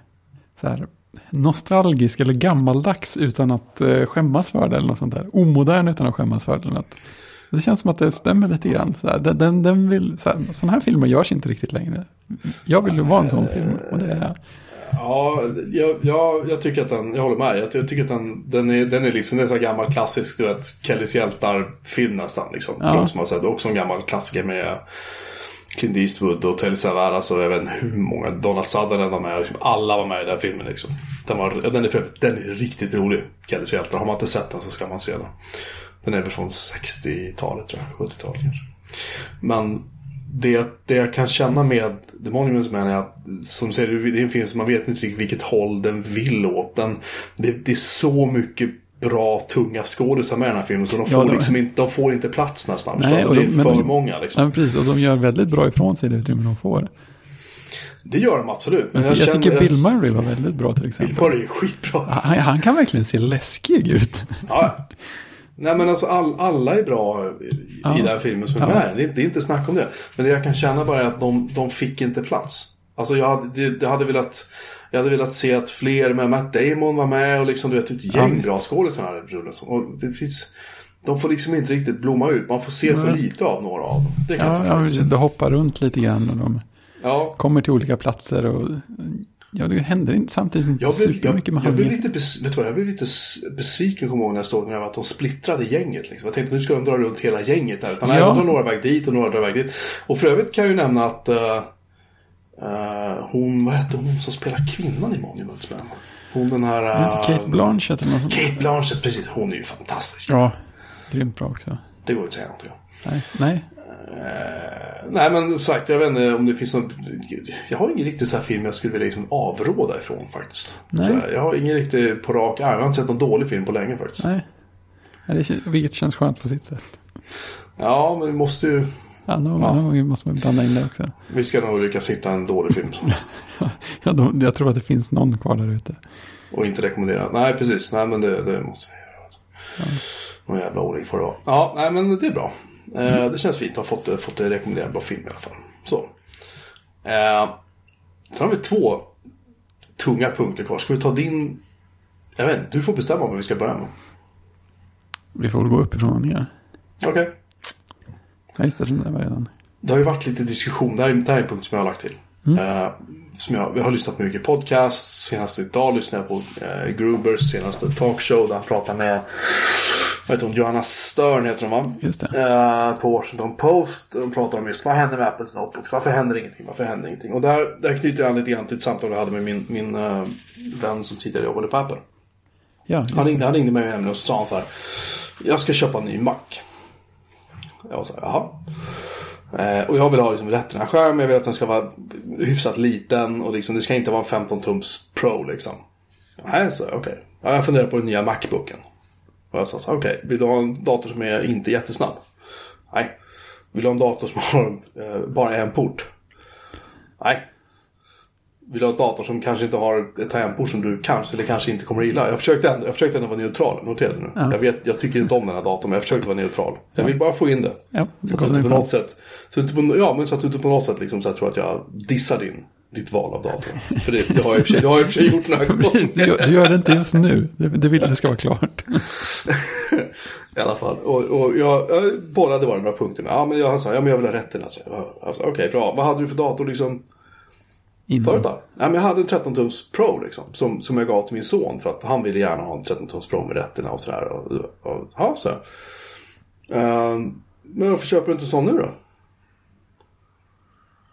så här, nostalgisk eller gammaldags utan att eh, skämmas för det eller något sånt där. Omodern utan att skämmas för det. Eller något. Det känns som att det stämmer lite grann. Så här, den, den, den vill, så här, sådana här filmer görs inte riktigt längre. Jag vill ju vara en sån film och det är jag. Ja, jag, jag, jag tycker att den, jag håller med. Jag, jag tycker att den, den är, den är liksom, det är så gammal klassisk, du vet, Kellys hjältar-film nästan. Liksom, för Ja. de som har sett. Också en gammal klassiker med Clint Eastwood och Telly Savalas och jag vet inte hur många, Donald Sutherland var med. Liksom, alla var med i den filmen liksom. Den, var, den, är, för- den är riktigt rolig, Kellys hjältar. Har man inte sett den så ska man se den. Den är väl från 60-talet tror jag, 70-talet kanske. Men det, det jag kan känna med The Monuments Man är att som säger, det är en film som man vet inte riktigt vilket håll den vill åt. Den, det, det är så mycket bra, tunga skådisar med den här filmen så de Ja, får, de- liksom inte, de får inte plats nästan. Nej, Nej, alltså, och det de- är för de- många liksom. Ja, precis. Och de gör väldigt bra ifrån sig det utrymme de får. Det gör de absolut. Men jag, känner- tycker Bill Murray var väldigt bra till exempel. Bill Murray är skitbra. Han, han kan verkligen se läskig ut. Ja. Nej men alltså all, alla är bra i, Ja. i den här filmen som är Ja. med. Det är, det är inte snack om det. Men det jag kan känna bara är att de, de fick inte plats. Alltså jag hade, jag hade velat jag hade velat se att fler med Matt Damon var med och liksom du vet ett Ja, gäng visst. bra skådisar här rullen. Och det finns de får liksom inte riktigt blomma ut. Man får se så Nej. lite av några av dem. Det kan Ja, ja, det hoppar runt lite grann och de ja. kommer till olika platser och ja, det händer inte samtidigt inte Jag blev, supermycket jag, med jag blev handlingen. lite, bes, vet du vad, jag blev lite besviken kommer jag ihåg när jag såg det var att de splittrade gänget. Liksom. Jag tänkte nu ska de dra runt hela gänget där. Utan nej, Ja. de drar några väg dit och några drar väg dit. Och för övrigt kan jag ju nämna att eh, eh, hon, vad hette hon som spelar kvinnan i Monuments Man? Hon den här... Eh, inte Kate Blanchett eller något sånt? Kate Blanchett, precis. Hon är ju fantastisk. Ja, grymt bra också. Det går inte att säga någonting om. Nej, nej. Eh, nej men sagt, jag vet inte om det finns någon... Jag har ingen riktig så här film jag skulle vilja liksom avråda ifrån faktiskt. Här, jag har ingen riktig på rak arm. Jag har inte sett någon dålig film på länge faktiskt. nej. Ja, det, vilket känns skönt på sitt sätt. Ja, men vi måste ju... Ja, då, Ja. då måste man blanda in det också. Vi ska nog lyckas hitta en dålig film. Ja, då, jag tror att det finns någon kvar där ute. Och inte rekommendera. Nej, precis. Nej, men det, det måste vi göra. Någon jävla ordning får det vara. Ja, nej, men det är bra. Eh, det känns fint att ha fått, fått det rekommenderad bra film i alla fall. Så. Eh, sen har vi två tunga punkter kvar. Ska vi ta din... Jag vet inte, du får bestämma vad vi ska börja med. Vi får väl gå uppifrån och ner. Okej. Ja, just det, den där var redan. Det har ju varit lite diskussion. Det här är, det här är en punkt som jag har lagt till. Eh, som jag, jag har lyssnat på mycket podcast. Senast idag lyssnade jag på eh, Grubers senaste talkshow. Där han pratar med vad heter hon, Johanna Stern heter hon va? Just. Eh, på Washington Post. De pratar om just vad händer med Apples Notebooks? Varför händer ingenting? Varför händer ingenting? Och där, där knyter jag an lite grann till ett samtal jag hade med min, min eh, vän som tidigare jobbade på Apple. Ja, Han ringde, han ringde mig nämligen och så sa han så här. Jag ska köpa en ny Mac. Jag var så här, jaha. Eh, och jag vill ha liksom rätt skärm. Jag vill att den ska vara hyfsat liten. Och liksom, det ska inte vara en 15 tums Pro liksom. Nej, så okej. Ja, jag funderar på den nya Macbooken. Och jag sa så här, okej. Vill du ha en dator som är inte jättesnabb? Nej. Vill du ha en dator som har eh, bara en port? Nej. Vill ha en dator som kanske inte har ett tangentbord som du kanske eller kanske inte kommer att gilla? Jag försökte ändå, jag försökte ändå vara neutral. Notera det nu. Ja. Jag, vet, jag tycker inte om den här datorn men jag försökte vara neutral. Jag vill bara få in det. Ja, Så att du inte på något sätt, så att du inte på, ja, men så att du inte på något sätt liksom så här tror att jag dissar din, ditt val av dator. För det, det har jag i och för sig, det har jag i och för sig gjort några Precis, du, gör- gånger. du gör det inte just nu. Det, det vill det ska vara klart. I alla fall. Och, och jag, jag bollade bara några punkter. Ja, men jag sa, ja men jag vill ha rätten. Alltså. Jag Okej, bra. Vad hade du för dator liksom Innan. förut då? Ja, men jag hade en 13-tums Pro liksom. Som, som jag gav till min son. För att han ville gärna ha en 13-tums Pro med rätterna och sådär. Och, och, ja, så. Ehm, men varför köper du inte en sån nu då?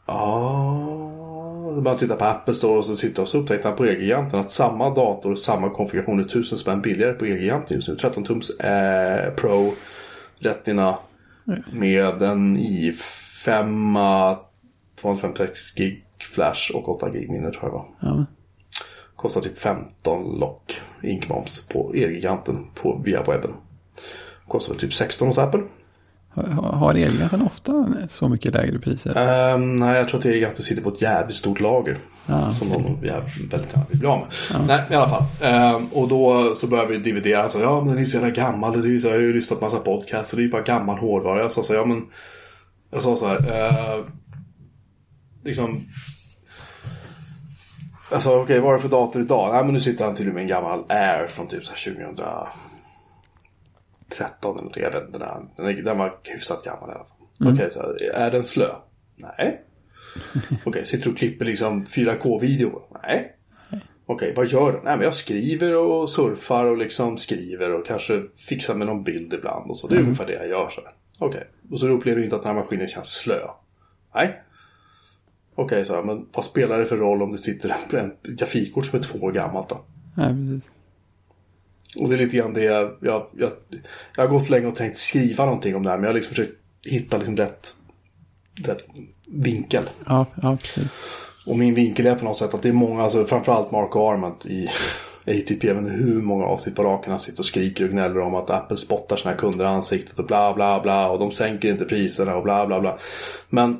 Ja, så bara titta på Apple Store och så sitter och så upptäckte han på Elgiganten att samma dator, samma konfiguration är tusen spänn billigare på Elgiganten just nu. 13 tums eh, Pro Retina med en i5 256 gig flash och 8 gig minne tror jag var. Ja, Kostar typ 15 lock inkmoms på Elgiganten på, via webben. Kostar typ 16 hos Apple. har, har Elgiganten ofta så mycket lägre priser? Ehm, nej, jag tror att Elgiganten sitter på ett jävligt stort lager. Ja, Som de jävligt- väldigt gärna vill bli av med. Nej, i alla fall. Ehm, och då så började vi dividera. Sa, ja men den är så jävla gammal. Det är så, jag har ju lyssnat på massa podcasts. Och det är ju bara gammal hårdvara. Jag sa så, ja men. Jag sa så här. Eh, liksom. Sa, okej vad är det för dator idag? Nej men nu sitter han till och med en gammal Air från typ så här 2013 eller någonting. Jag vet. Den, den, var hyfsat gammal i alla fall. Okej, så här, är den slö? Nej. Okej, sitter du och klipper liksom 4K-video? Nej. Okej, vad gör du? Nej, men jag skriver och surfar och liksom skriver och kanske fixar med någon bild ibland och så. Det är ungefär det jag gör så. Okej, och så upplever du inte att den här maskinen känns slö? Nej. Okej, här, men vad spelar det för roll om det sitter en, grafikkort som är två år gammalt då? ja, precis. Och det är lite grann det jag, jag, jag, jag har gått länge och tänkt skriva någonting om det här. Men jag har liksom försökt hitta liksom rätt, det, vinkel. Ja, ja, precis. Och min vinkel är på något sätt att det är många, alltså framförallt Mark Arment i ATP, jag vet inte hur många avsnitt på raken han sitter och skriker och gnäller om att Apple spottar sina kunder i ansiktet och bla bla bla och de sänker inte priserna och bla bla bla. Men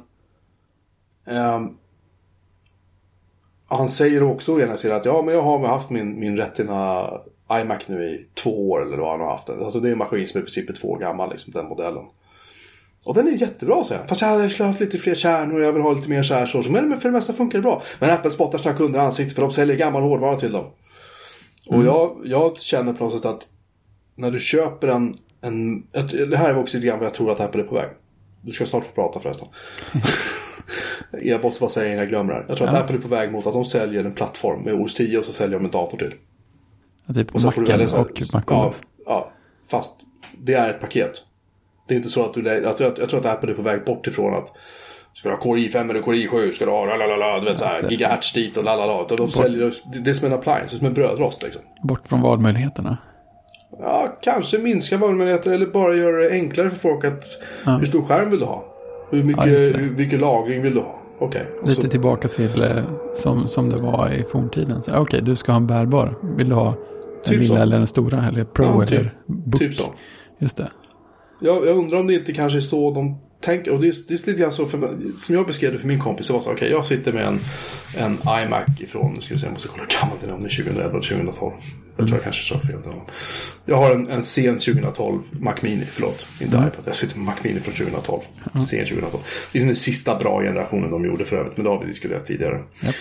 han säger också å ena sidan att ja men jag har haft min, min Retina iMac nu i två år eller vad han har haft den. Alltså det är en maskin som i princip är två år gammal, liksom, den modellen. Och den är jättebra säger han. Fast jag hade slöt lite fler kärnor jag vill ha lite mer så här så. Men för det mesta funkar det bra. Men Apple spottar sina kunder i ansiktet för de säljer gammal hårdvara till dem. Och jag, jag känner på något sätt att när du köper en, en... Det här är också lite grann vad jag tror att Apple är på väg. Du ska snart få prata förresten. jag måste bara säga innan jag glömmer det här. Jag tror att Apple är på väg mot att de säljer en plattform med OS 10 och så säljer de en dator till. Ja, typ Och Macen och MacOS. ja, ja, fast det är ett paket. Det är inte så att du... lä- Alltså, jag, jag tror att Apple är på väg bort ifrån att Ska du ha Core i5 eller Core i7? Ska du ha lalala, du vet så här, gigahertz dit och lalala. De, de säljer, det, det är som en appliance, det är som en brödrost liksom. Bort från valmöjligheterna. Ja, kanske minska valmöjligheter eller bara göra det enklare för folk att... Hur stor skärm vill du ha? Hur mycket, Ja, vilken lagring vill du ha? Okej. och Lite så- tillbaka till eh, som, som det var i forntiden. Okej, du ska ha en bärbar. Vill du ha den Typ lilla så. eller den stora? Eller Pro Ja, typ- eller Book? Typ så. Just det. Jag, jag undrar om det inte kanske är så de tänker. Och det är, det är lite grann så, för, som jag beskrev det för min kompis. Det var så, okej, jag sitter med en, en iMac ifrån, nu ska vi se, jag måste kolla hur gammal den är, om det är 2011 eller 2012. Jag tror jag kanske sa fel. där. Jag har en, en sen 2012 Mac Mini, förlåt, inte iPad. Jag sitter med Mac Mini från 2012. Sen 2012. Det är den sista bra generationen de gjorde för övrigt, men det har vi diskuterat tidigare. Japp.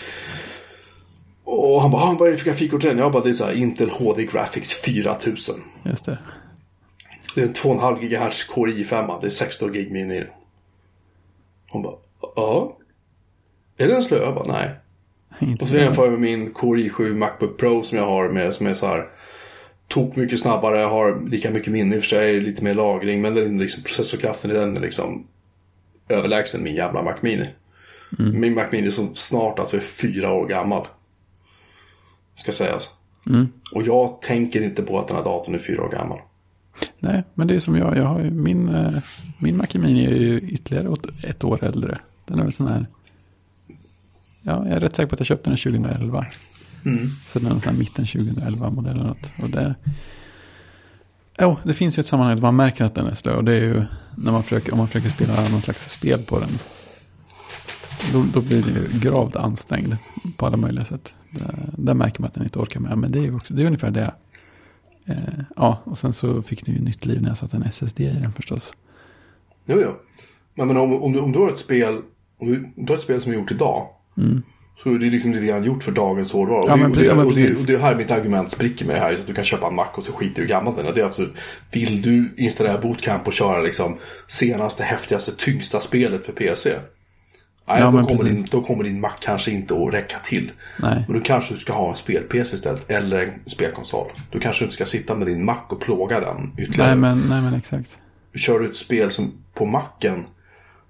Och han bara, ah, vad är det för grafikkort? Jag bara, det är så här Intel HD Graphics 4000. Just det. Det är en 2,5 GHz Core i5. Det är 16 gig mini i den. Hon bara, ja. Är den slö? Jag bara, nej. Inte Och så jämför jag med min Core i7 Macbook Pro som jag har med, som är så här tok mycket snabbare, har lika mycket minne i och för sig, lite mer lagring, men den, liksom, processorkraften i den är liksom överlägsen min jävla Mac Mini. Min Mac Mini som snart alltså är fyra år gammal. Ska sägas. Och jag tänker inte på att den här datorn är fyra år gammal. Nej, men det är som jag. jag har ju, min, eh, min Mac Mini är ju ytterligare ett år äldre. Den är väl sån här. Ja, jag är rätt säker på att jag köpte den 2011. Så den är sån här mitten 2011 modell eller något. Och det, ja, det finns ju ett sammanhang där man märker att den är slö. Och det är ju när man försöker, om man försöker spela någon slags spel på den. Då, då blir det ju gravt ansträngd på alla möjliga sätt. Där, där märker man att den inte orkar med. Men det är ju också, det är ungefär det. Eh, ja, och sen så fick den ju nytt liv när jag satte en SSD i den förstås. Jo, jo. Men, men om, om, du, om du har ett spel om du, om du har ett spel som är gjort idag. Så är det liksom lite grann gjort för dagens hårdvara. Och, Ja, det, men och, det, ja, och, det, och det är här mitt argument spricker med det här. Så att du kan köpa en Mac och så skiter du hur gammal den är. Det är alltså, vill du installera Bootcamp och köra liksom senaste, häftigaste, tyngsta spelet för PC? Nej, Ja, då, kommer precis. din, då kommer din Mac kanske inte att räcka till. Nej. Men då kanske du ska ha en spel-PC istället. Eller en spelkonsol. Du kanske inte ska sitta med din Mac och plåga den ytterligare. Nej men, nej men exakt. kör du ett spel som på macken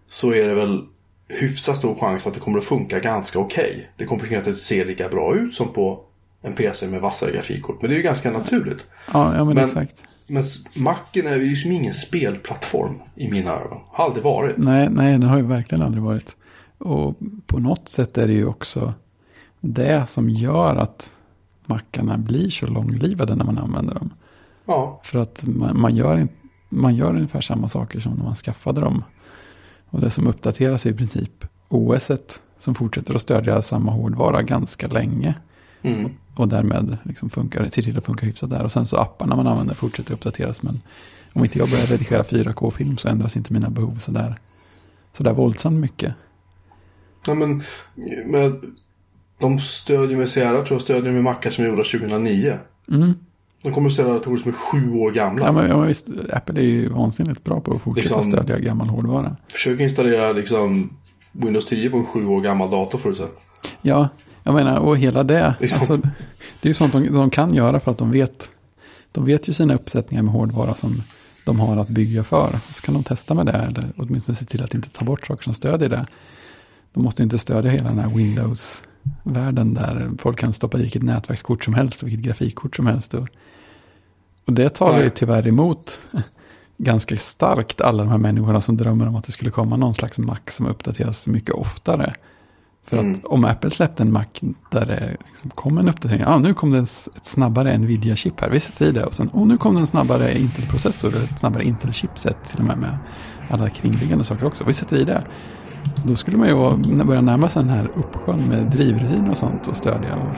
så är det väl hyfsat stor chans att det kommer att funka ganska okej. Det kommer inte se lika bra ut som på en PC med vassare grafikkort. Men det är ju ganska naturligt. Ja, ja men, Men- exakt. Men macken är ju liksom ingen spelplattform i mina ögon. Har aldrig varit. Nej, nej, det har ju verkligen aldrig varit. Och på något sätt är det ju också det som gör att mackarna blir så långlivade när man använder dem. Ja, För att man, man, gör, man gör ungefär samma saker som när man skaffade dem. Och det som uppdateras är i princip OS som fortsätter att stödja samma hårdvara ganska länge. mm. Och därmed liksom funkar, ser till att funka hyfsat där. Och sen så apparna man använder fortsätter uppdateras. Men om inte jag börjar redigera 4K-film så ändras inte mina behov sådär, sådär våldsamt mycket. Nej, men, men de stödjer med Sierra tror jag stödjer med mackar som är gjorda 2009. Mm. De kommer att stödja datorer som är sju år gamla. Ja, men, ja, men visst, Apple är ju vansinnigt bra på att fortsätta Liksom- stödja gammal hårdvara. Försök installera liksom Windows 10 på en sju år gammal dator för att se. Ja, jag menar, och hela det. Liksom. Alltså, det är ju sånt de, de kan göra för att de vet, de vet ju sina uppsättningar med hårdvara som de har att bygga för. Så kan de testa med det, eller åtminstone se till att inte ta bort saker som stödjer det. De måste inte stödja hela den här Windows-världen där folk kan stoppa i vilket nätverkskort som helst och vilket grafikkort som helst. Och, och det talar ju tyvärr emot ganska starkt alla de här människorna som drömmer om att det skulle komma någon slags Mac som uppdateras mycket oftare. För Mm. att om Apple släppte en Mac där det liksom kom en uppdatering, ja nu kom det ett snabbare Nvidia-chip här, vi sätter i det och sen, oh, nu kom det en snabbare Intel-processor, ett snabbare Intel-chipset till och med med alla kringliggande saker också, vi sätter i det. Då skulle man ju börja närma sig den här uppsjön med drivrutiner och sånt och stödja. Och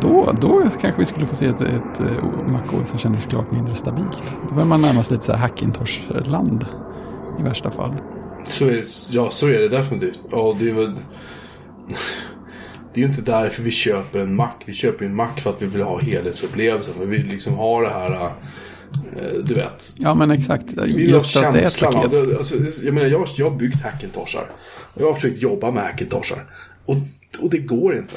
då, då kanske vi skulle få se ett, ett eh, Mac som kändes klart mindre stabilt. Då börjar man närma sig lite så här Hackintosh-land i värsta fall. Så är det, ja, så är det definitivt. Ja, det är väl... Det är ju inte därför vi köper en Mac. Vi köper en Mac för att vi vill ha helhetsupplevelsen. Vi vill liksom ha det här, du vet. Ja men exakt, just att det är ett av... paket. Alltså, jag menar, jag, jag har byggt Hackintoshar. Jag har försökt jobba med Hackintoshar. Och, och det går inte.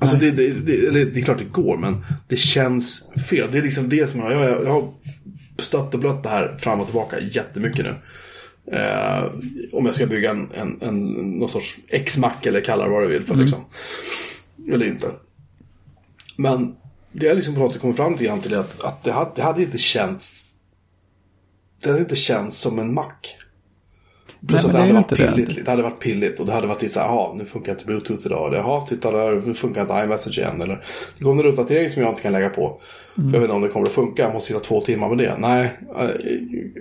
Alltså det, det, det, det är klart det går, men det känns fel. Det är liksom det som jag, jag, jag har stött och blött det här fram och tillbaka jättemycket nu. Eh, om jag ska bygga en, en, en någon sorts X-Mac eller kalla det vad du vill för liksom. Eller inte. Men det jag liksom på något sätt kommit fram till till att, att det, hade, det hade inte känts det hade inte känts som en Mac. Plus Nej, att det hade varit inte det. pilligt. Det hade varit pilligt och det hade varit lite så här, jaha, nu funkar inte Bluetooth idag. Eller jaha, titta där, nu funkar inte iMessage igen. Eller det kommer en uppdatering som jag inte kan lägga på. För jag vet inte om det kommer att funka, jag måste sitta två timmar med det. Nej, eh,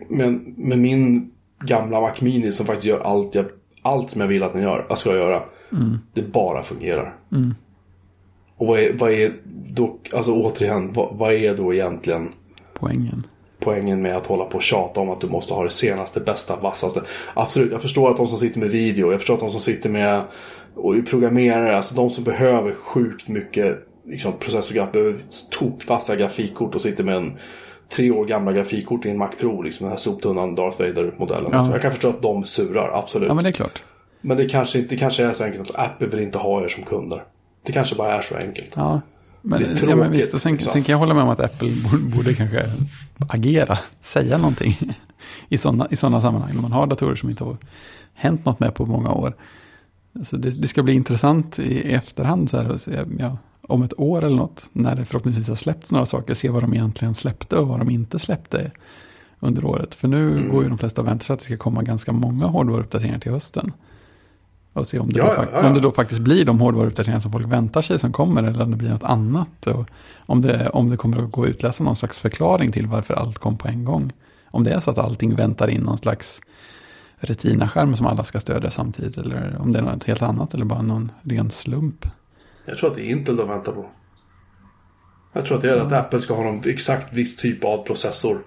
men med min gamla Mac Mini som faktiskt gör allt, jag, allt som jag vill att den gör, jag ska göra. Det bara fungerar. Och vad är, vad är då, alltså återigen, vad, vad är då egentligen Poängen. poängen med att hålla på och tjata om att du måste ha det senaste, bästa, vassaste. Absolut, jag förstår att de som sitter med video, jag förstår att de som sitter med och programmerare, alltså de som behöver sjukt mycket liksom, processorgraf, behöver tokvassa grafikkort och sitter med en tre år gamla grafikkort i en Mac Pro, liksom den här soptunnan Darth Vader-modellen. Ja. Så jag kan förstå att de surar, absolut. Ja men det är klart. Men det kanske inte det kanske är så enkelt att Apple vill inte ha er som kunder. Det kanske bara är så enkelt. Ja. Men, Det är ja, men tråkigt, visst, och sen, liksom. sen kan jag hålla med om att Apple borde, borde kanske agera, säga någonting i sådana i såna sammanhang. När man har datorer som inte har hänt något med på många år. Så det, det ska bli intressant i efterhand, så här, se, ja, om ett år eller något, när det förhoppningsvis har släppts några saker, se vad de egentligen släppte och vad de inte släppte under året. För nu Mm. går ju de flesta och väntar sig att det ska komma ganska många hårdvaruuppdateringar till hösten. Och se om det, Ja, då, ja, ja. om det då faktiskt blir de hårdvaruuppdateringar som folk väntar sig som kommer eller om det blir något annat. Och om, det, om det kommer att gå att utläsa någon slags förklaring till varför allt kom på en gång. Om det är så att allting väntar in någon slags Retina-skärm som alla ska stödja samtidigt. Eller om det är något helt annat eller bara någon ren slump. Jag tror att det är Intel de väntar på. Jag tror att det är att Apple ska ha någon exakt viss typ av processor.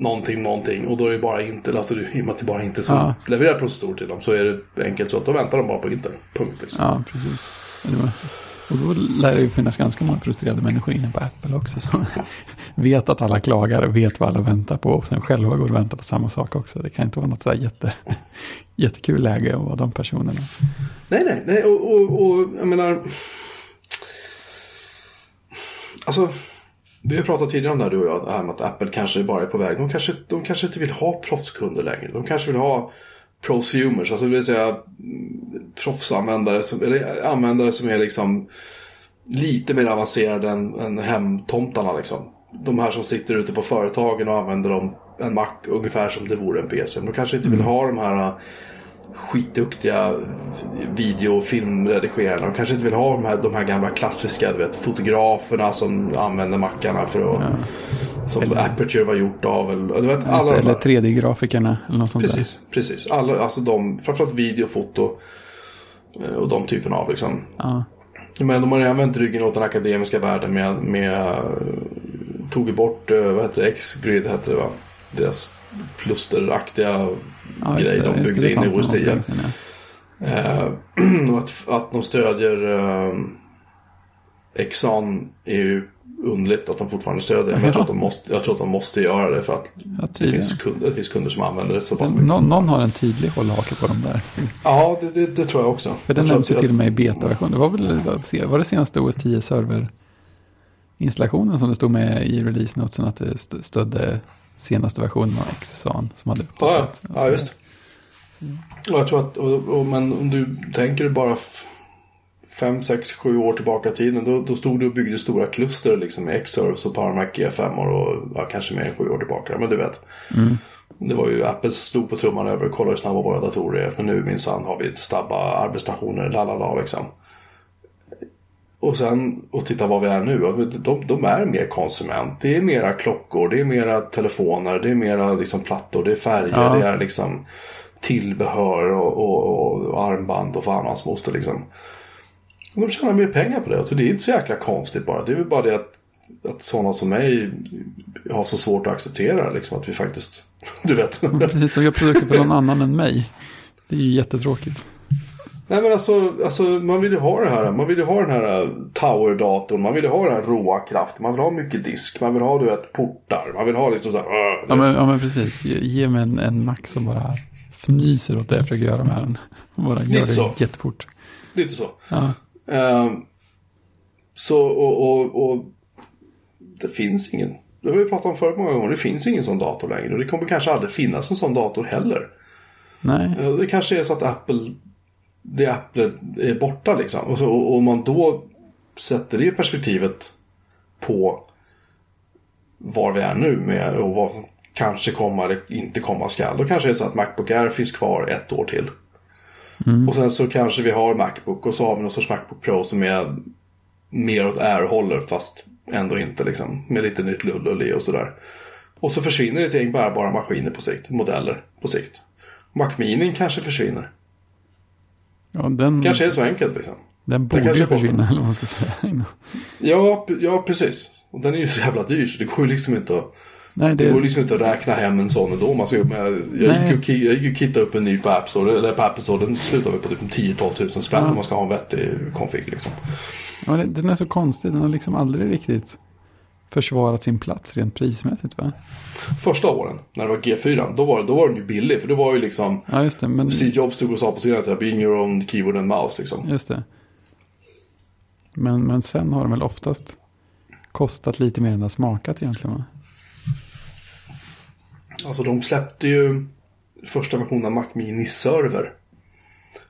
Någonting, någonting. Och då är det bara Intel, alltså i och med att det bara är Intel som Ja. levererar processorer till dem så är det enkelt så att då väntar de bara på Intel. Punkt liksom. Ja, precis. Och då lär det ju finnas ganska många frustrerade människor inne på Apple också. Som vet att alla klagar och vet vad alla väntar på. Och sen själva går och väntar på samma sak också. Det kan inte vara något så här jätte, jättekul läge att vara de personerna. Nej, nej, nej och, och, och jag menar... Alltså, vi har pratat tidigare om det här du och jag, det här med att Apple kanske bara är på väg. De kanske, de kanske inte vill ha proffskunder längre. De kanske vill ha prosumers, alltså det vill säga mm, proffsanvändare, som, eller användare som är liksom lite mer avancerade än, än hemtomtarna liksom. De här som sitter ute på företagen och använder dem, en Mac ungefär som det vore en PC. De kanske inte vill ha de här skitduktiga video och filmredigerarna. De kanske inte vill ha de här, de här gamla klassiska du vet, fotograferna som använder mackarna för att... Som Aperture var gjort av. Eller, vet, alla eller där. 3D-grafikerna eller något sånt Precis, precis. Alla, alltså de, framförallt video, foto eh, och de typerna av liksom. där. Ja, Men de har redan vänt ryggen åt den akademiska världen med, med tog bort, eh, vad heter det, X-Grid hette det va? Deras klusteraktiga ja grej det. de byggde in i OS någon 10. länge sedan, ja. Eh, att, att de stödjer eh, Exxon är ju underligt att de fortfarande stödjer det. Men jag tror, att de måste, jag tror att de måste göra det för att Ja, det finns, kunder, det finns kunder som använder det så pass mycket. Någon, någon har en tydlig hållhake på dem där. Ja, det, det, det tror jag också. För den nämns ju till och med i betaversion. Det var väl vad- var det senaste OS 10 server installationen som det stod med i release notesen att det st- stödde senaste versionen av Xan som hade Ja, ja. ja just det. Och jag tror att, och, och, men om du tänker bara f- 5, 6, 7 år tillbaka i tiden. Då, då stod du och byggde stora kluster liksom med X-Serves och PowerMac G5 och ja, kanske mer än 7 år tillbaka. Men du vet. Mm. Det var ju Apple stod på trumman över och kollade hur snabba våra datorer är. För nu minsann har vi snabba arbetsstationer, lalala liksom. Och sen, och titta vad vi är nu. De, de är mer konsument. Det är mera klockor, det är mera telefoner, det är mera liksom plattor, det är färger, Ja. det är liksom tillbehör och, och, och armband och fan hans moster liksom. Och de tjänar mer pengar på det. Så det är inte så jäkla konstigt bara. Det är väl bara det att, att sådana som mig har så svårt att acceptera liksom att vi faktiskt, du vet. Precis, de gör produkter för någon annan än mig. Det är ju jättetråkigt. Nej men alltså, alltså man vill ju ha det här. Man vill ju ha den här tower-datorn. Man vill ju ha den här råa kraften. Man vill ha mycket disk. Man vill ha du vet portar. Man vill ha liksom så här. "Åh", Ja men, ja, men precis, ge, ge mig en, en Mac som bara fnyser åt det jag försöker göra med den. Bara gör Lite så. det jättefort. Lite så. Ja, Ehm, så och, och, och det finns ingen. Det har vi pratat om förut många gånger. Det finns ingen sån dator längre. Och det kommer kanske aldrig finnas en sån dator heller. nej, Eh, Det kanske är så att Apple, det Apple är borta liksom. Och, så, och om man då sätter det perspektivet på var vi är nu med och vad som kanske kommer eller inte komma skall. Då kanske det är så att Macbook Air finns kvar ett år till. Och sen så kanske vi har Macbook och så har vi någon sorts Macbook Pro som är mer åt Air-hållet fast ändå inte liksom. Med lite nytt lullull i och sådär. Och så försvinner ett gäng bärbara maskiner på sikt, modeller på sikt. Mac Mini kanske försvinner. Ja, den, Kanske är så enkelt liksom. den borde ju försvinna eller vad man ska säga. Ja, ja precis. Och den är ju så jävla dyr så det går ju liksom inte att, Nej, det går det, liksom inte att räkna hem en sån ändå. Man ska, men jag, jag, gick ki- jag gick och kittade upp en ny på App Store, eller på Apple Store. Den slutar väl på typ 10-12 tusen spänn om man ska ha en vettig config liksom. ja, den är så konstig, den har liksom aldrig riktigt försvarat sin plats rent prismässigt va? Första åren, när det var G4, då var, då var den ju billig. För det var ju liksom, Ja, just det, men Steve Jobs stod och sa på så här, being your own keyboard and mouse liksom. Just det. Men, men sen har de väl oftast kostat lite mer än det har smakat egentligen va? Alltså de släppte ju första versionen av Mac Mini Server.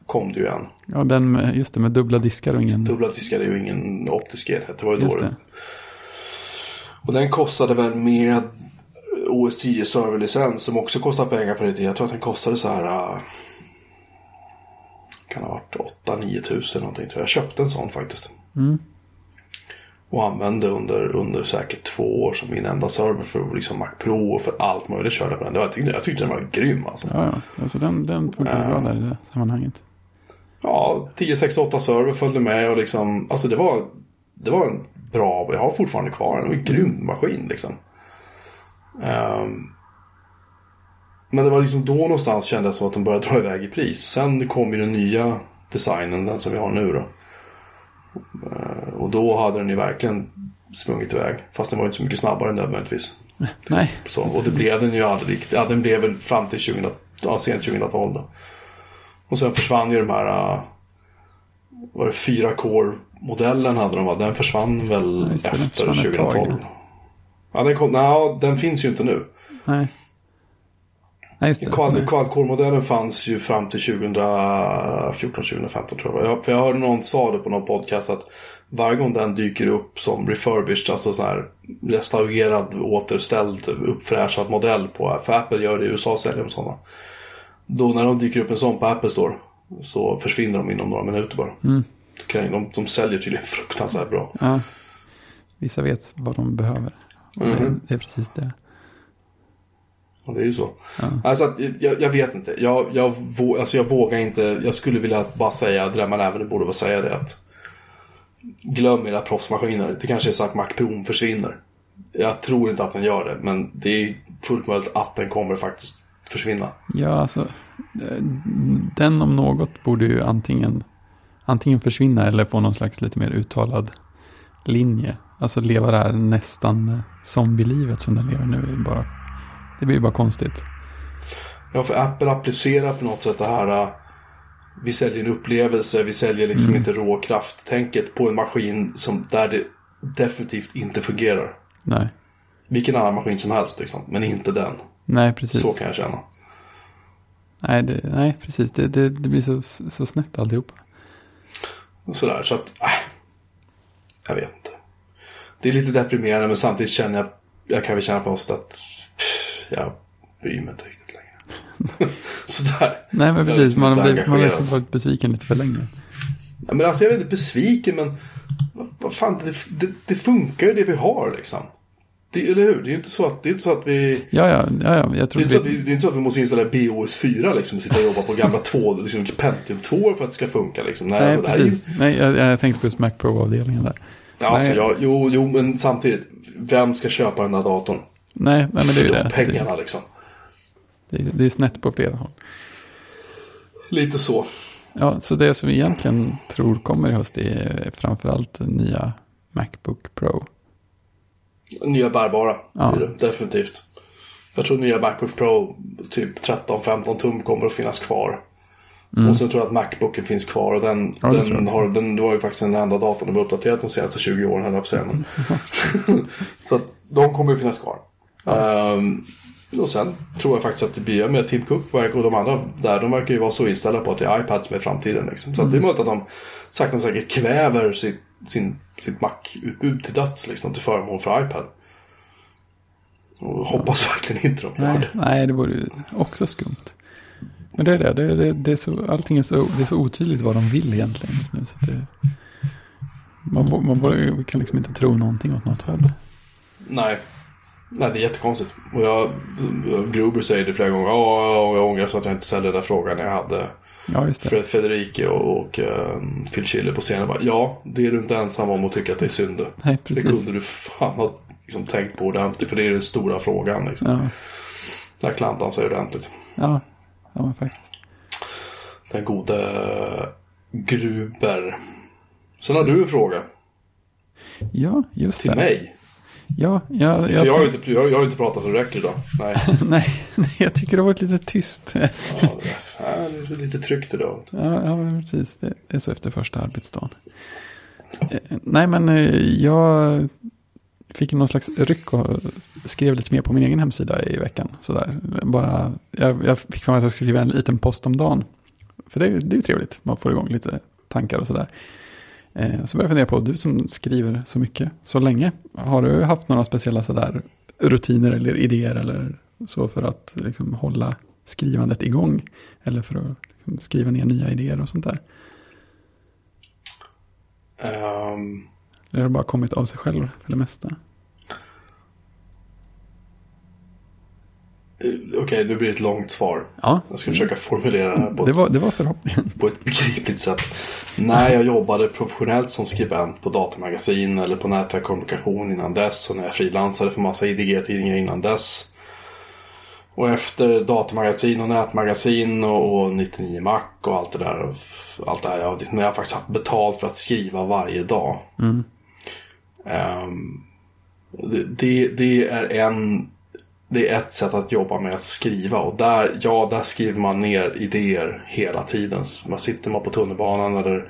Kom det ju en. Ja, den med, just det, med dubbla diskar och ingen... Dubbla diskar är ju ingen optisk enhet. Det var ju då det. Och den kostade väl med OS 10 serverlicens som också kostar pengar på det. Jag tror att den kostade så här. äh, kan ha varit 8-9 tusen någonting tror jag. Jag köpte en sån faktiskt. Mm. Och använde under, under säkert två år som min enda server för liksom Mac Pro och för allt möjligt körde på den. Det var, jag, tyckte, jag tyckte den var grym alltså. Ja, ja. Alltså den, den funkar bra där i det sammanhanget. Ja, 1068 server följde med och liksom, alltså det var, det var en bra, jag har fortfarande kvar den, det var en grym maskin liksom. Ehm, men det var liksom då någonstans kändes det som att de började dra iväg i pris. Sen kom ju den nya designen, den som vi har nu då. Ehm, och då hade den ju verkligen sprungit iväg. Fast den var ju inte så mycket snabbare än nödvändigtvis. Nej, Så, och det blev den ju aldrig riktigt. Ja, den blev väl fram till 2000, ja, sent 2012 då. Och sen försvann ju de här... Var det 4 core-modellen hade de va? Den försvann väl den efter försvann ett tag, 2012. ja. Den, kom, nej, den finns ju inte nu. nej. Nej, just det. Quad, Nej. Quad-core-modellen fanns ju fram till 2014-2015 tror jag. jag. För jag hörde någon sa det på någon podcast att varje gång den dyker upp som refurbished, alltså sån här restaurerad, återställd, uppfräschad modell på, för Apple gör det i USA säljer de sådana. Då när de dyker upp en sån på Apple Store så försvinner de inom några minuter bara. Mm. De, de säljer tydligen fruktansvärt bra. Ja. Vissa vet vad de behöver. Det, Mhm. det är precis det. Och det är ju så. Ja. Alltså, att, jag, jag vet inte. Jag, jag, alltså, jag vågar inte. Jag skulle vilja bara säga, drömma även borde väl säga det att glöm era proffsmaskiner. Det kanske är så att Mac Pro försvinner. Jag tror inte att den gör det, men det är fullt möjligt att den kommer faktiskt försvinna. Ja, alltså. Den om något borde ju antingen, antingen försvinna eller få någon slags lite mer uttalad linje. Alltså leva det här nästan zombielivet som den lever nu. är Bara, det blir ju bara konstigt. Ja, för Apple applicerar på något sätt det här. äh, Vi säljer en upplevelse, vi säljer liksom inte råkraft-tänket på en maskin som, där det definitivt inte fungerar. Nej, Vilken annan maskin som helst liksom, men inte den. Nej precis. Så kan jag känna. Nej, det, nej, precis. Det, det, det blir så, så snett alltihopa. Sådär, så att, äh, jag vet inte. Det är lite deprimerande men samtidigt känner jag, jag kan väl känna på oss att pff, jag bryr mig inte riktigt längre. Sådär. Nej, men precis. liksom Man blivit, man har liksom varit besviken lite för länge. Ja, men alltså jag är inte besviken men vad, vad fan, det, det, det funkar ju det vi har liksom. Det, eller hur? Det är inte så att, det är inte så att vi... Ja, ja, ja, ja jag Det är, tror så att vi... vi, det är inte så att vi måste installera BOS4 liksom och sitta och jobba på gamla två, liksom Pentium 2 för att det ska funka liksom. Nej, Nej, alltså, det här är precis. Nej, jag, jag tänkte på just Mac Pro-avdelningen där. Ja, alltså, jag, jo, jo, men samtidigt. Vem ska köpa den där datorn? Nej, nej men det är ju de det. Det, pengarna liksom. det, det är snett på flera håll. Lite så. Ja, så det som vi egentligen tror kommer i höst är framförallt nya Macbook Pro. Nya bärbara. Ja. blir det, definitivt. Jag tror nya Macbook Pro, typ 13-15 tum, kommer att finnas kvar. Och sen tror jag att Macbooken finns kvar. Och den, Mm. Ja, den, har, den var ju faktiskt den enda datorn som var uppdaterad de senaste 20 åren. höll jag på säga, så att de kommer att finnas kvar. Ehm, och sen tror jag faktiskt att det blir med Tim Cook och de andra där. De verkar ju vara så inställda på att det är iPad som är framtiden. Liksom. Så att det Mm. är möjligt att de sakta men säkert kväver sitt, sin, sitt Mac-utbud till döds liksom, till förmån för iPad. Och hoppas verkligen inte de gör Nej, det. nej, det vore ju också skumt. Men det är det. det, det, det är så, allting är så, det är så otydligt vad de vill egentligen just nu. Så det, man, man kan liksom inte tro någonting åt något håll. Nej. Nej, det är jättekonstigt. Och jag, Gruber säger det flera gånger. Ja, jag ångrar så att jag inte ställde den där frågan jag hade. Ja, just det. Federici och, och um, Phil Schiller på scenen. Bara, ja, det är du inte ensam om att tycka att det är synd. Nej, Det precis. kunde du fan ha liksom, tänkt på ordentligt. För det är den stora frågan. Liksom. Ja, Där klantar han sig ordentligt. ja, ja men faktiskt. Den gode Gruber. Sen har du en fråga Ja, just till det. mig. Ja, ja, För jag, jag har inte, jag, jag har inte pratat så räcker idag. Nej. nej, nej, jag tycker det har varit lite tyst. Ja, det är lite tryggt idag. Ja, ja precis. Det är så efter första arbetsdagen. Eh, Nej, men eh, jag fick någon slags ryck och skrev lite mer på min egen hemsida i veckan. Sådär. Bara, jag, jag fick för mig att jag skulle skriva en liten post om dagen. För det, är- det är ju trevligt, man får igång lite tankar och sådär. Eh, Så började jag fundera på, du som skriver så mycket, så länge, har du haft några speciella sådär rutiner eller idéer eller så för att liksom hålla skrivandet igång? Eller för att liksom skriva ner nya idéer och sånt där? Ehm, Eller har det bara kommit av sig själv för det mesta? Eh, Okej, nu blir det ett långt svar. Ja, Jag ska försöka formulera det här på det var, det var förhoppningen. på ett begripligt sätt. När jag jobbade professionellt som skribent på datamagasin eller på nätverk kommunikation innan dess och när jag frilansade för massa IDG-tidningar innan dess. Och efter datamagasin och nätmagasin och, och 99 Mac och allt det där. Allt det här. Jag, när jag faktiskt haft betalt för att skriva varje dag. Ehm, det, det, det är en det är ett sätt att jobba med att skriva och där, ja, där skriver man ner idéer hela tiden. Man sitter man på tunnelbanan eller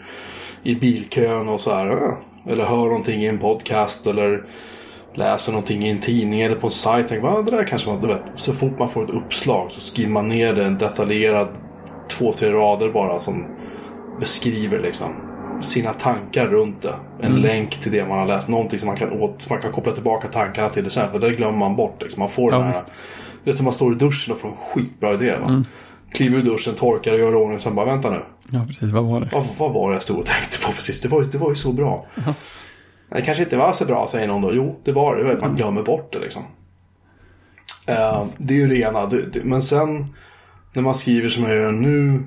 i bilkön och så här. Eh, eller hör någonting i en podcast eller läser någonting i en tidning eller på en sajt. Tänker, "Va, ah, det där kanske man, vet, så fort man får ett uppslag så skriver man ner det en detaljerad två, tre rader bara som beskriver liksom sina tankar runt det. En länk till det man har läst. Någonting som man kan, åt, man kan koppla tillbaka tankarna till det sen. För det glömmer man bort. Liksom. Man får Ja, den här... Det är som man står i duschen och får en skitbra idé. Va? Kliver ur duschen, torkar och gör ordning. Sen bara, vänta nu. Ja, precis. Vad var det? Vad, vad var det jag stod och tänkte på precis? Det var, det var ju så bra. Det kanske inte var så bra, säger någon då. Jo, det var det. Man glömmer bort det liksom. Eh, det är ju det ena. Det, det, men sen när man skriver som jag gör nu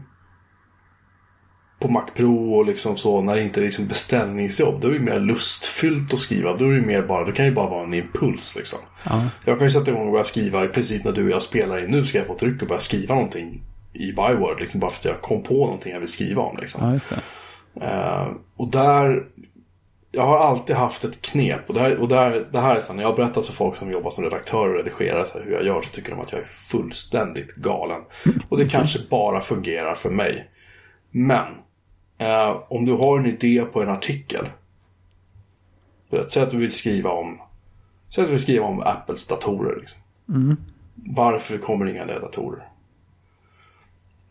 på Mac Pro och liksom så när det inte är liksom beställningsjobb. Då är det mer lustfyllt att skriva. Då är det mer bara, det kan ju bara vara en impuls liksom. Ja, Jag kan ju sätta igång och börja skriva i princip när du och jag spelar in. Nu ska jag få tryck och börja skriva någonting i Byword. Liksom bara för att jag kom på någonting jag vill skriva om. Liksom. ja det. Eh, och där... Jag har alltid haft ett knep. Och, där, och där, det här är så när jag har berättat för folk som jobbar som redaktör och redigerar så här, hur jag gör så tycker de att jag är fullständigt galen. Och det kanske bara fungerar för mig. Men eh, om du har en idé på en artikel. Säg att du vill skriva om Säg att du vill skriva om Apples datorer. Liksom. Varför kommer inga nya datorer?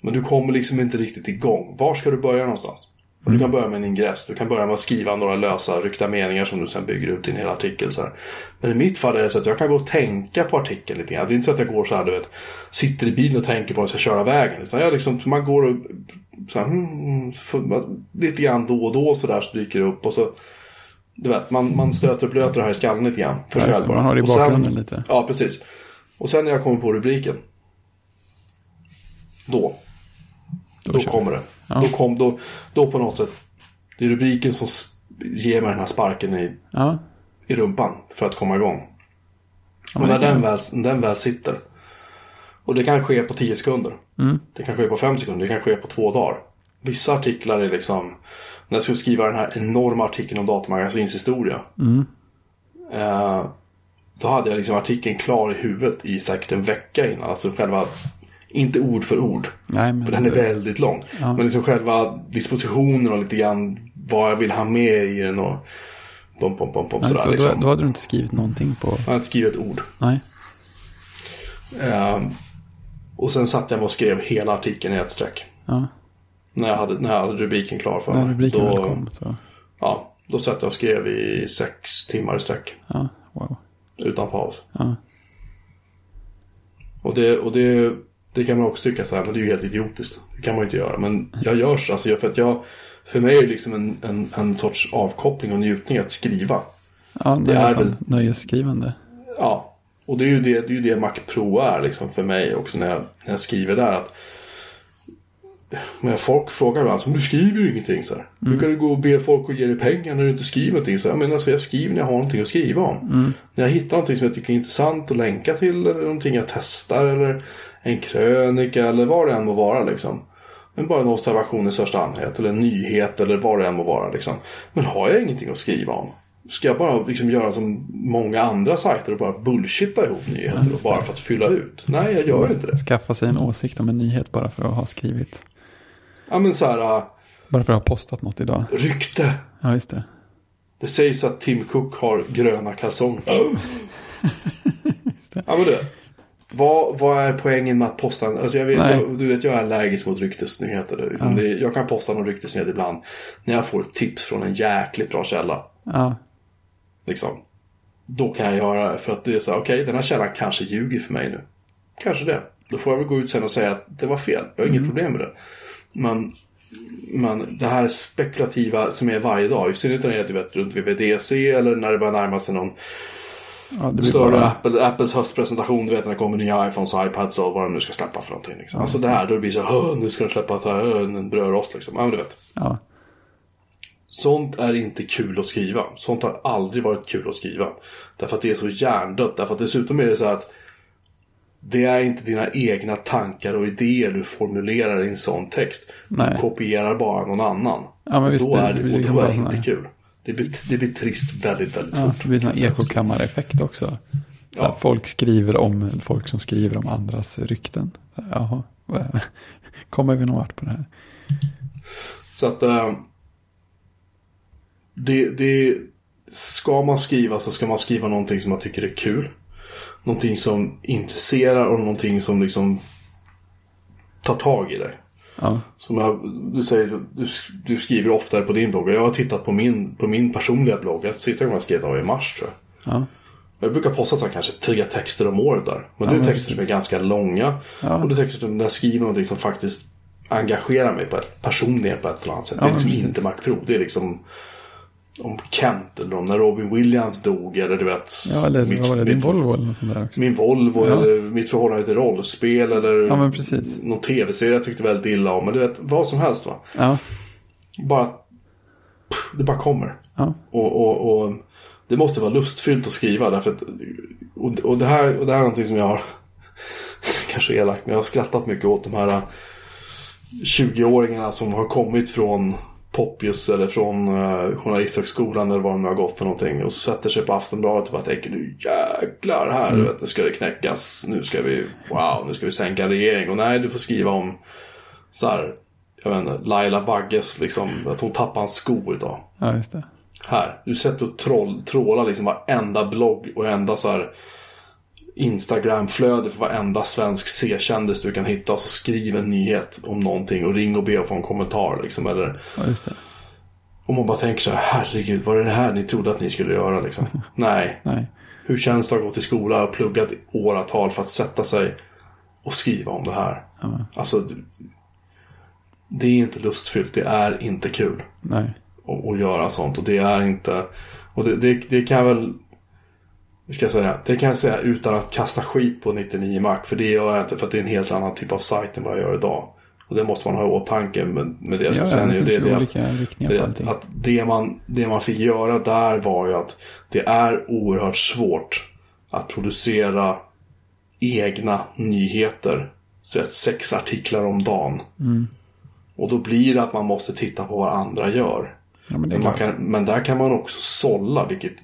Men du kommer liksom inte riktigt igång. Var ska du börja någonstans? Och du kan börja med en ingress. Du kan börja med att skriva några lösa ryckta meningar som du sen bygger ut i en hel artikel. Så här. Men i mitt fall är det så att jag kan gå och tänka på artikeln lite grann. Det är inte så att jag går så här, du vet, sitter i bilen och tänker på att jag ska köra vägen. Utan jag liksom, man går och så här, mm, lite grann då och då så där så dyker det upp. Och så, du vet, man, man stöter och blöter det här i skallen lite grann. För Ja, man har det i Och sen- bakgrunden lite. Ja, precis. Och sen när jag kommer på rubriken. Då. Då, vi. kommer det. Ja. Då, kom, då, då på något sätt. Det är rubriken som ger mig den här sparken i, Ja, i rumpan för att komma igång. Ja, och men när den väl, den väl sitter. Och det kan ske på 10 sekunder. Mm. Det kan ske på 5 sekunder. Det kan ske på två dagar. Vissa artiklar är liksom. När jag skulle skriva den här enorma artikeln om datamagasinens historia. Mm. Eh, då hade jag liksom artikeln klar i huvudet i säkert en vecka innan. Alltså själva, inte ord för ord. nej men... För den är väldigt lång. Ja. Men liksom själva dispositionen och lite grann vad jag vill ha med i den och bom, bom, bom, bom, Nej, sådär så, liksom. då, då hade du inte skrivit någonting på... Jag har inte skrivit ett ord. Nej. Eh, och sen satt jag och skrev hela artikeln i ett streck. Ja, När jag hade, när jag hade rubriken klar för när mig. rubriken då, väl kom så... Ja, då satt jag och skrev i sex timmar i sträck. Ja, wow. Utan paus. Ja, Och det, och det, det kan man också tycka så här, men det är ju helt idiotiskt. Det kan man ju inte göra. Men jag gör så, alltså, för att jag, för mig är det liksom en, en, en sorts avkoppling och njutning att skriva. ja det, Det är, är väl- nöjesskrivande. Ja, och det är ju det, det, är ju det Mac Pro är liksom för mig också när jag, när jag skriver där. Att, men folk frågar ibland, alltså, men du skriver ju ingenting så här. Hur kan du gå och be folk att ge dig pengar när du inte skriver någonting? Så här, men alltså, jag skriver när jag har någonting att skriva om. När jag hittar någonting som jag tycker är intressant att länka till eller någonting jag testar eller en krönika eller vad det än må vara liksom. Men bara en observation i största allmänhet eller en nyhet eller vad det än må vara liksom. Men har jag ingenting att skriva om? Ska jag bara liksom göra som många andra sajter och bara bullshitta ihop nyheter och bara för att fylla ut? Nej, jag gör inte det. Skaffa sig en åsikt om en nyhet bara för att ha skrivit. Ja, men så här, äh, Bara för att ha postat något idag. rykte. Ja, just det. Det sägs att Tim Cook har gröna kalsonger. Ja, men det. Vad, vad är poängen med att posta en... Alltså jag vet, jag, du vet, jag är allergisk mot ryktesnyheter. Liksom, det, jag kan posta någon ryktesnyhet ibland. När jag får tips från en jäkligt bra källa. Ja, Liksom. Då kan jag göra det. För att det är så här, okej, den här källan kanske ljuger för mig nu. Kanske det. Då får jag väl gå ut sen och säga att det var fel. Jag har inget problem med det. Men, men det här spekulativa som är varje dag. I synnerhet när det är vet, runt VVDC eller när det börjar närma sig någon ja större bara... Apple, Apples höstpresentation. Du vet när det kommer nya iPhones och iPads och vad de nu ska släppa för någonting. Liksom. Alltså det här, då blir det så här, "Åh, nu ska de släppa här, en brödrost liksom. Ja, men du vet. Ja, Sånt är inte kul att skriva. Sånt har aldrig varit kul att skriva. Därför att det är så hjärndött. Därför att dessutom är det så att det är inte dina egna tankar och idéer du formulerar i en sån text. Nej. Du kopierar bara någon annan. Ja, men visst, då det- är det det, och liksom då är bara det inte kul. Det blir, det blir trist väldigt, väldigt ja fort. det blir en ekokammareffekt också. Så Ja. Folk skriver om folk som skriver om andras rykten. Jaha, kommer vi någon vart på det här? Så att eh, det, det, ska man skriva så ska man skriva någonting som man tycker är kul. Någonting som intresserar och någonting som liksom tar tag i dig. Ja, Som jag, du säger, du, du skriver oftare på din blogg. Jag har tittat på min, på min personliga blogg. Jag- Sista gången jag skrev var i mars tror jag. ja, Jag brukar posta så kanske tre texter om året där. Men det Ja, är men texter som är ganska långa. Och det är texter som där jag skriver någonting som faktiskt engagerar mig på ett, personligen på ett eller annat sätt. Det är liksom inte Mac Pro. Det är liksom om Kent eller om när Robin Williams dog. Eller du vet. ja eller mitt- var det? Din mitt- Volvo eller något sånt där också? Min Volvo Ja. eller mitt förhållande till rollspel eller Ja, men precis. någon tv-serie jag tyckte väldigt illa om. Men du vet, vad som helst va. Ja, Bara, pff, det bara kommer. ja, Och, och, och det måste vara lustfyllt att skriva. Därför att, och, och, det här, och det här är någonting som jag har, kanske elakt, men jag har skrattat mycket åt de här äh, 20-åringarna som har kommit från Poppius eller från uh, Journalisthögskolan eller vad de nu har gått för någonting. Och sätter sig på Aftonbladet och bara tänker nu jäklar här, du vet, nu ska det knäckas. Nu ska vi, wow, nu ska vi sänka en regering. Och nej, du får skriva om så här, jag vet inte, Laila Bagges liksom, att hon tappade en sko idag. ja, just det. Här, du sätter och troll, trålar liksom varenda blogg och varenda så här Instagram-flöde för varenda svensk C-kändis du kan hitta och så skriv en nyhet om någonting och ring och be och få en kommentar liksom eller Ja, just det. Och man bara tänker så här, herregud, var det det här ni trodde att ni skulle göra liksom? Nej. Nej. Hur känns det att gå till skolan och pluggat i åratal för att sätta sig och skriva om det här? Ja. Alltså, det- det är inte lustfyllt, det är inte kul Nej. att, att göra sånt. Och det är inte, och det, det, det kan jag väl, hur ska jag säga, det kan jag säga utan att kasta skit på 99 Mac. För det gör jag inte, för att det är en helt annan typ av sajt än vad jag gör idag. Och det måste man ha i åtanke med, med det jag ska Ja, säga det nu. Det det att, det, att det, man, det man fick göra där var ju att det är oerhört svårt att producera egna nyheter. Så att sex artiklar om dagen. Mm. Och då blir det att man måste titta på vad andra gör. Ja, men Men, kan, men där kan man också sålla, vilket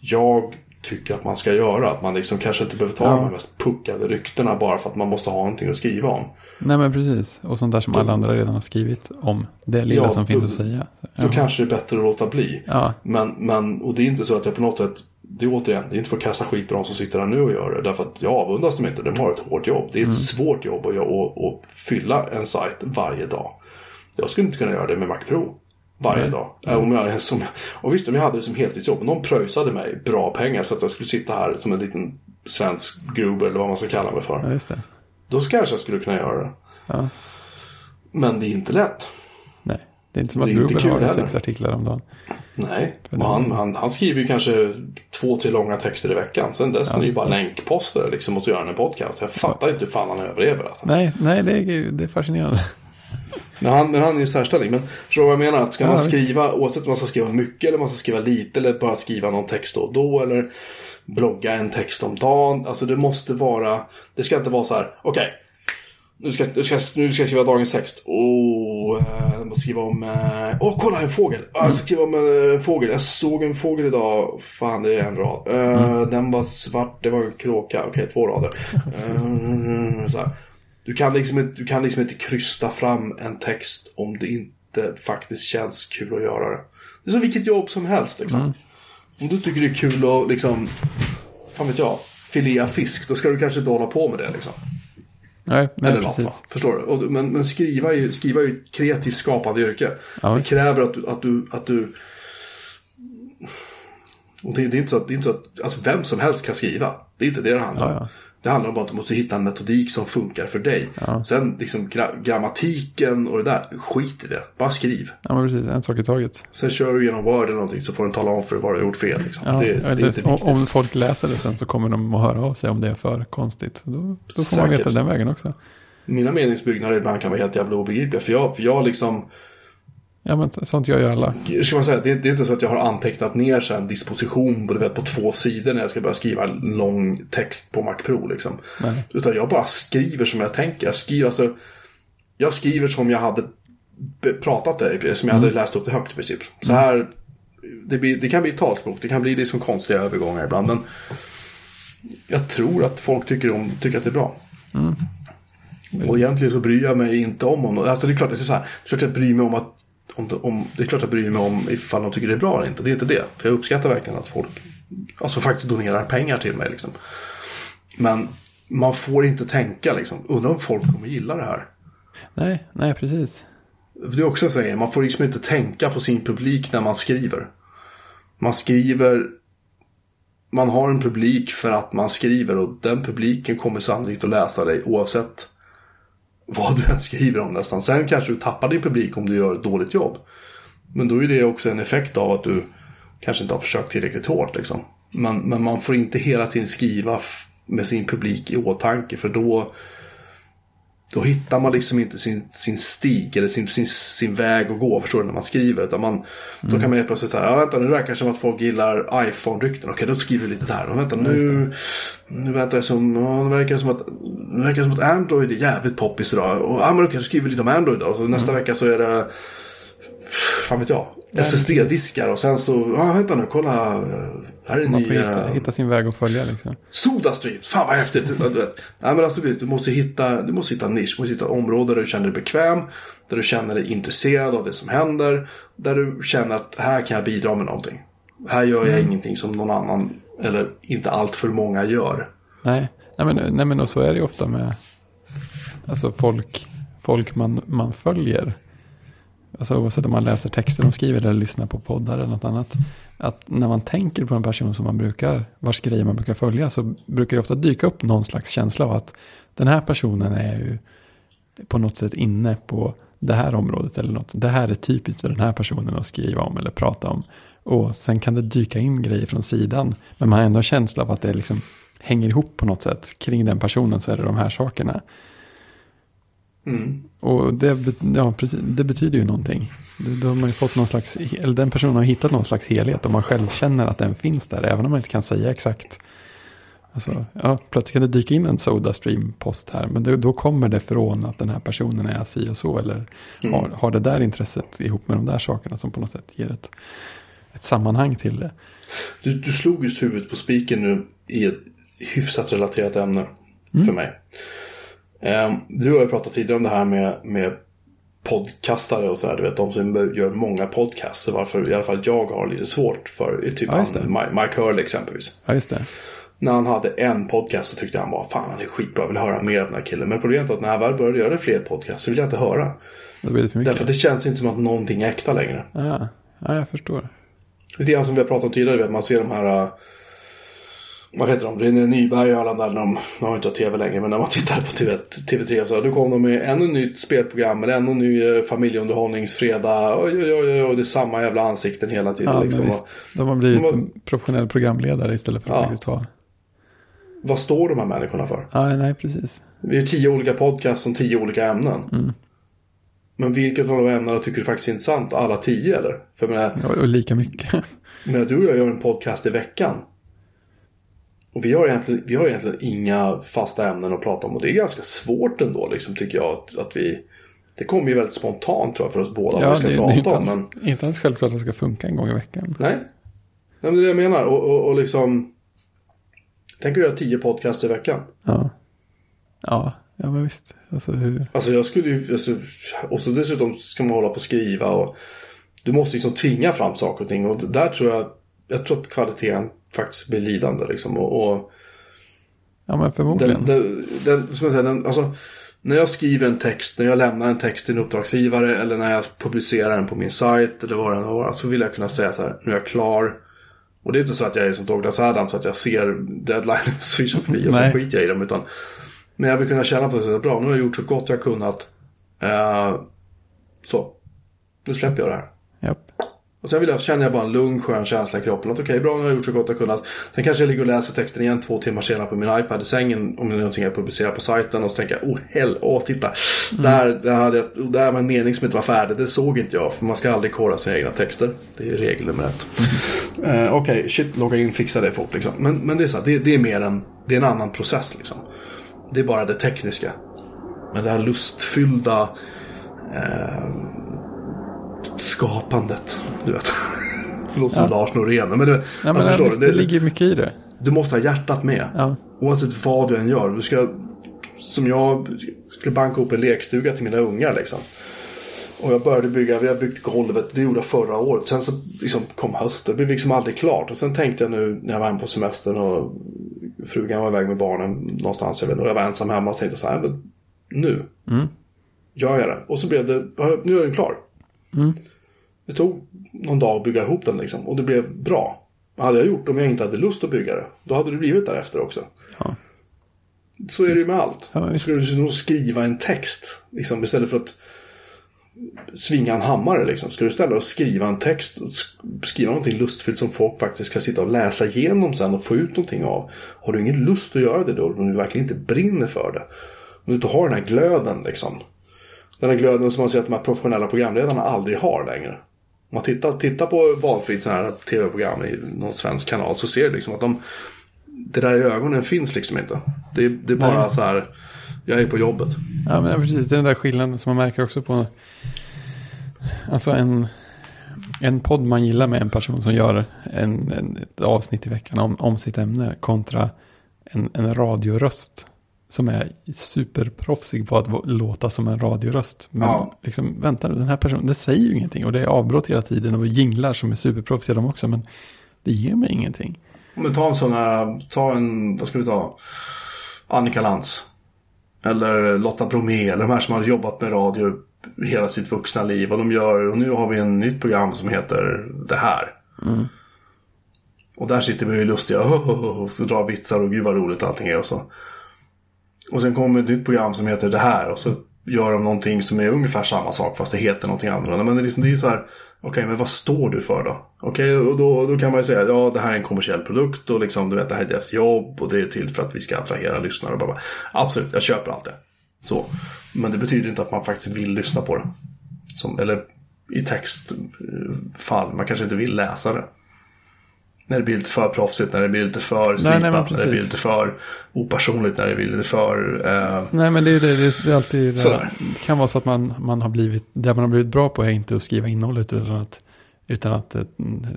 jag tycker att man ska göra. Att man liksom kanske inte behöver ta Ja. de mest puckade ryktena bara för att man måste ha någonting att skriva om. Nej men precis. Och sånt där som alla andra redan har skrivit om. Det lilla Ja, som då- finns att säga. Då Ja. kanske det är bättre att låta bli. Ja, Men, men, och det är inte så att jag på något sätt, det är återigen, det är inte för att kasta skit på de som sitter där nu och gör det. Därför att jag avundas dem inte, de har ett hårt jobb. Det är ett svårt jobb att, att, att fylla en sajt varje dag. Jag skulle inte kunna göra det med Mac Pro varje Nej. dag. Äh, Om jag, som, och visst, om jag hade det som heltidsjobb, om någon pröjsade mig bra pengar så att jag skulle sitta här som en liten svensk grubb eller vad man ska kalla mig för. ja just det. Då kanske jag skulle kunna göra det. Ja. Men det är inte lätt. Nej, det är inte som att Gruber har sex artiklar om dagen. Nej, och han, han, han skriver ju kanske två, tre långa texter i veckan. Sen dess är det ju bara länkposter liksom och så gör han en podcast. Jag fattar inte hur fan han överlever alltså. Nej, nej det, är, det är fascinerande. Men han, men han är ju särställning. Men förstår du vad jag menar? Att ska Ja, man skriva, oavsett om man ska skriva mycket eller man ska skriva lite eller bara skriva någon text då och då eller blogga en text om dagen. Alltså det måste vara, det ska inte vara så här, okej. nu, ska, nu, ska, nu ska jag skriva dagens text. Åh, eh, jag måste skriva om... eh, Åh, kolla en fågel! Ah, Jag ska skriva om eh, en fågel. Jag såg en fågel idag. Fan, det är en rad. Eh, Den var svart, det var en kråka. Okej, två rader. Eh, så här. Du, kan liksom, du kan liksom inte krysta fram en text om det inte faktiskt känns kul att göra det. Det är som vilket jobb som helst. Liksom. Om du tycker det är kul att liksom, fan vet jag, filea fisk, då ska du kanske inte hålla på med det. Liksom. Nej, nej Eller precis. Förstår du? Men men skriva, är, ju- skriva är ju ett kreativt skapande yrke. Ja. Det kräver att du... Att du, att du och det, det är inte så att, det är inte så att alltså vem som helst kan skriva. Det är inte det det handlar om. Ja, ja. Det handlar om att du måste hitta en metodik som funkar för dig. Sen liksom gra, grammatiken och det där, skit i det. Bara skriv. Ja, men precis. En sak i taget. Sen kör du genom Word eller någonting så får den tala om för dig vad du har gjort fel. Liksom. Ja, det, det är inte om, viktigt. om folk läser det sen så kommer de att höra av sig om det är för konstigt. Då, då får man Säkert. veta den vägen också. Mina meningsbyggnader ibland kan vara helt jävla obegripliga. För jag, för jag liksom... Ja, men sånt gör ju alla. ska man säga, det, det är inte så att jag har antecknat ner så en disposition på, vet, på två sidor när jag ska börja skriva lång text på Mac Pro. Liksom. Nej. Utan jag bara skriver som jag tänker. Jag skriver, alltså, jag skriver som jag hade pratat det, som jag hade läst upp det högt i princip. Så här, det, blir, det kan bli talspråk, det kan bli liksom konstiga övergångar ibland. Men jag tror att folk tycker, om, tycker att det är bra. Och egentligen så bryr jag mig inte om om Alltså det är klart att det är så här, är jag bryr mig om att om, om, det är klart att jag bryr mig om ifall de tycker det är bra eller inte. Det är inte det. För jag uppskattar verkligen att folk alltså faktiskt donerar pengar till mig. Liksom. Men man får inte tänka liksom, undrar om folk kommer gilla det här. Nej, nej, precis. Det är också så här, man får liksom inte tänka på sin publik när man skriver. Man skriver, man har en publik för att man skriver och den publiken kommer sannolikt att läsa dig oavsett vad du än skriver om nästan. Sen kanske du tappar din publik om du gör ett dåligt jobb. Men då är det också en effekt av att du kanske inte har försökt tillräckligt hårt. Liksom. Men, men man får inte hela tiden skriva med sin publik i åtanke för då då hittar man liksom inte sin, sin stig eller sin, sin, sin väg att gå, förstår du, när man skriver. Utan man, Då kan man helt plötsligt säga, ja vänta nu verkar det som att folk gillar iPhone-rykten. Okej, då skriver vi lite där. Och vänta nu, nu det som, ja, det verkar som att, det verkar som att Android är jävligt poppis idag. Och ja, men okej, så skriver vi lite om Android då. Så nästa vecka så är det, fan vet jag, SSD-diskar. Och sen så, ja vänta nu, kolla, här är Man nya... hitta, hitta sin väg att följa liksom. Sodastreams, fan vad häftigt. Du vet. Nej, men alltså, du måste hitta, du måste hitta nisch, du måste hitta ett område där du känner dig bekväm, där du känner dig intresserad av det som händer, där du känner att här kan jag bidra med någonting. Här gör jag ingenting som någon annan, eller inte allt för många gör. Nej, nej men, nej, men och så är det ju ofta med alltså folk, folk man, man följer alltså oavsett om man läser texter de skriver eller lyssnar på poddar eller något annat. Att när man tänker på en person som man brukar, vars grejer man brukar följa så brukar det ofta dyka upp någon slags känsla av att den här personen är ju på något sätt inne på det här området eller något. Det här är typiskt för den här personen att skriva om eller prata om. Och sen kan det dyka in grejer från sidan. Men man har ändå en känsla av att det liksom hänger ihop på något sätt. Kring den personen så är det de här sakerna. Mm. Och det, ja, precis, det betyder ju någonting. Då har man fått någon slags, eller den personen har hittat någon slags helhet och man själv känner att den finns där. Även om man inte kan säga exakt. Alltså, ja, plötsligt kan det dyka in en Sodastream-post här. Men det, då kommer det från att den här personen är si och så. Eller Mm. har, har det där intresset ihop med de där sakerna som på något sätt ger ett, ett sammanhang till det. Du, du slog just huvudet på spiken nu i ett hyfsat relaterat ämne för mig. Ehm, du har ju pratat tidigare om det här med, med podcastare och så här. Du vet, de som gör många podcasts. Varför i alla fall jag har lite svårt för typ Ja, han, det. Mike- Hurley exempelvis. Ja, just det. När han hade en podcast så tyckte han bara fan han är skitbra, jag vill höra mer av den här killen. Men problemet var att när han väl började göra fler podcasts så vill jag inte höra. Då blir det för mycket. Därför att det känns inte som att någonting är äkta längre. Ja, ja, jag förstår. Lite grann som vi har pratat om tidigare, man ser de här... vad heter de? René Nyberg och alla där, de, de har inte tv längre, men när man tittar på TV, TV3 så då kom de med ännu nytt spelprogram, eller ännu ny eh, familjeunderhållningsfredag. Oj, oj, oj, oj, det är samma jävla ansikten hela tiden. Ja, liksom. De har blivit De var- som professionell programledare istället för att Ja. faktiskt ha. vad står de här människorna för? Ja, nej, precis. Vi är tio olika podcasts om tio olika ämnen. Mm. Men vilket av de ämnena tycker du faktiskt är intressant? Alla tio eller? För menar, Och, och lika mycket. Men du och jag gör en podcast i veckan. Och vi har, egentligen, vi har egentligen inga fasta ämnen att prata om. Och det är ganska svårt ändå, liksom, tycker jag. Att, att vi, det kommer ju väldigt spontant tror jag för oss båda. vad ja, vi ska det, det är inte prata om. ens, Men, inte ens självklart att det ska funka en gång i veckan. nej. nej, men det är det jag menar. Och, och, och liksom... Tänk att göra tio podcasts i veckan. Ja, ja, ja men visst. Alltså hur... Alltså jag skulle ju... Alltså, och så dessutom ska man hålla på och skriva. Och du måste liksom tvinga fram saker och ting. Och där tror jag... Jag tror att kvaliteten faktiskt blir lidande. Liksom, och, och Ja, men förmodligen. Den, den, den, säger, den, alltså, när jag skriver en text, när jag lämnar en text till en uppdragsgivare eller när jag publicerar den på min sajt eller vad det än var, så vill jag kunna säga så här, nu är jag klar. Och det är inte så att jag är som Douglas Adams, så att jag ser deadline och swishar förbi och sen Nej. skiter jag i dem. Utan, men jag vill kunna känna på det sättet, bra, nu har jag gjort så gott jag kunnat. Eh, så, nu släpper jag det här. Och sen vill jag, känner jag bara en lugn skön känsla i kroppen. Att okej, bra nu har jag gjort så gott jag kunnat. Sen kanske jag ligger och läser texten igen två timmar senare på min iPad i sängen. Om det är någonting jag publicerar på sajten. Och så tänker jag, oh hell, åh titta. Där, där, hade jag, där var en mening som inte var färdig. Det såg inte jag. För man ska aldrig kora sina egna texter. Det är regel nummer ett. Eh, okej, shit, logga in, fixa det fort liksom. Men, men det är så här, det, det är mer en, det är en annan process liksom. Det är bara det tekniska. Men det här lustfyllda eh, skapandet, du vet. Det låter som Lars Norén. Men, det, Ja, men alltså, förstår det, det, ligger mycket i det. du måste ha hjärtat med. Ja. Oavsett vad du än gör. Du ska, som jag skulle banka upp en lekstuga till mina ungar liksom. Och jag började bygga, vi har byggt golvet, det gjorde jag förra året. Sen så liksom kom hösten, det blev liksom aldrig klart. Och sen tänkte jag nu när jag var hemma på semestern och frugan var iväg med barnen någonstans. Jag vet, och jag var ensam hemma och tänkte så här, men nu Mm. gör jag det. Och så blev det, ja, nu är den klar. Mm. Det tog någon dag att bygga ihop den liksom. Och det blev bra. Vad hade jag gjort om jag inte hade lust att bygga det? Då hade det blivit därefter också. Ja. Så är det ju med allt. Ja, visst. Ska du nog skriva en text liksom, istället för att svinga en hammare liksom. Ska du ställa och skriva en text och sk- skriva någonting lustfyllt som folk faktiskt ska sitta och läsa igenom sen och få ut någonting av. Har du ingen lust att göra det då, om du verkligen inte brinner för det. Om du inte har den här glöden liksom. Den här glöden som man ser att de här professionella programledarna aldrig har längre. Om man tittar, tittar på valfritt sådana här tv-program i någon svensk kanal så ser du liksom att de det där i ögonen finns liksom inte. Det, är- det är bara Nej. så här, jag är på jobbet. Ja, men precis. Det är den där skillnaden som man märker också på alltså en, en podd man gillar med en person som gör en, en, ett avsnitt i veckan om, om sitt ämne kontra en, en radioröst som är superproffsig på att låta som en radioröst. Men Ja. liksom, vänta nu, den här personen, det säger ju ingenting och det är avbrott hela tiden och jinglar som är superproffsiga de också, men det ger mig ingenting. Men ta en sån här, ta en, vad ska vi ta? Annika Lantz. Eller Lotta Bromé, eller de här som har jobbat med radio hela sitt vuxna liv. Och de gör, och nu har vi en nytt program som heter det här. Och där sitter vi är lustiga och så drar vitsar och gud vad roligt allting är och så. Och sen kommer ett nytt program som heter det här och så gör de någonting som är ungefär samma sak fast det heter någonting annorlunda. Men det är, liksom, det är så här, okej men vad står du för då? Okej, och då, då kan man ju säga ja det här är en kommersiell produkt och liksom du vet det här är deras jobb och det är till för att vi ska attrahera lyssnare och bara, bara. Absolut, jag köper allt det. Så. Men det betyder inte att man faktiskt vill lyssna på det. Som, eller i textfall, man kanske inte vill läsa det. När det blir lite för proffsigt, när det blir lite för nej, men slipat, när det blir lite för opersonligt, när det blir lite för... Eh, Nej, men det är, det, det är alltid... Det kan vara så att man, man har blivit... Det man har blivit bra på är inte att skriva innehållet utan att, utan att eh,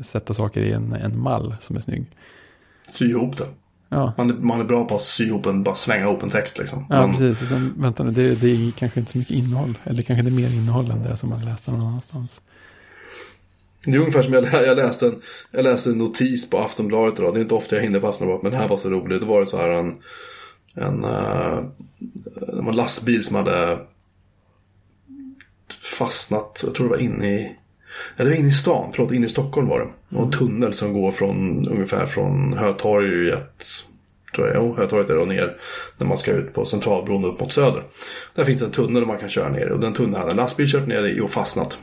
sätta saker i en, en mall som är snygg. sy ihop det. Ja, Man är, man är bra på att sy ihop en, bara slänga ihop en text liksom. ja Men- precis. Och sen, vänta nu, det, det är kanske inte så mycket innehåll. Eller kanske det är mer innehåll än det som man läste någon annanstans. Det är ungefär som jag, jag, läste en, jag läste en notis på Aftonbladet idag. Det är inte ofta jag hinner på Aftonbladet, men det här var så roligt. Det var det så här en, en, det var en lastbil som hade fastnat, jag tror det var inne i, ja det var inne i stan, förlåt, inne i Stockholm var det. Och en tunnel som går från, ungefär från Hötorget, tror jag, jo, Hötorget är det och ner, när man ska ut på Centralbron upp mot Söder. Där finns en tunnel man kan köra ner och den tunneln hade en lastbil kört ner i och fastnat.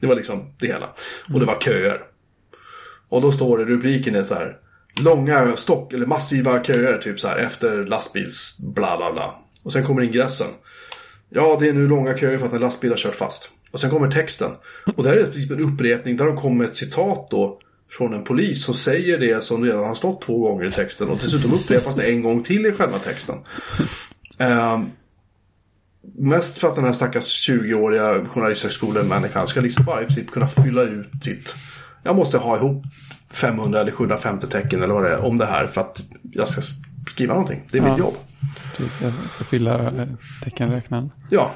Det var liksom det hela. Och det var köer. Och då står det, rubriken är så här. Långa stock, eller massiva köer typ så här efter lastbils bla bla bla. Och sen kommer ingressen. Ja, det är nu långa köer för att en lastbil har kört fast. Och sen kommer texten. Och det här är det typ en upprepning där de kommer med ett citat då från en polis som säger det som redan har stått två gånger i texten. Och dessutom upprepas det en gång till i själva texten. Um, Mest för att den här stackars 20-åriga journalisthögskolemänniskan ska liksom bara i princip kunna fylla ut sitt... Jag måste ha ihop 500 eller 750 tecken eller vad det är om det här för att jag ska skriva någonting. Det är Ja. mitt jobb. Jag ska fylla eh, teckenräknaren. Ja.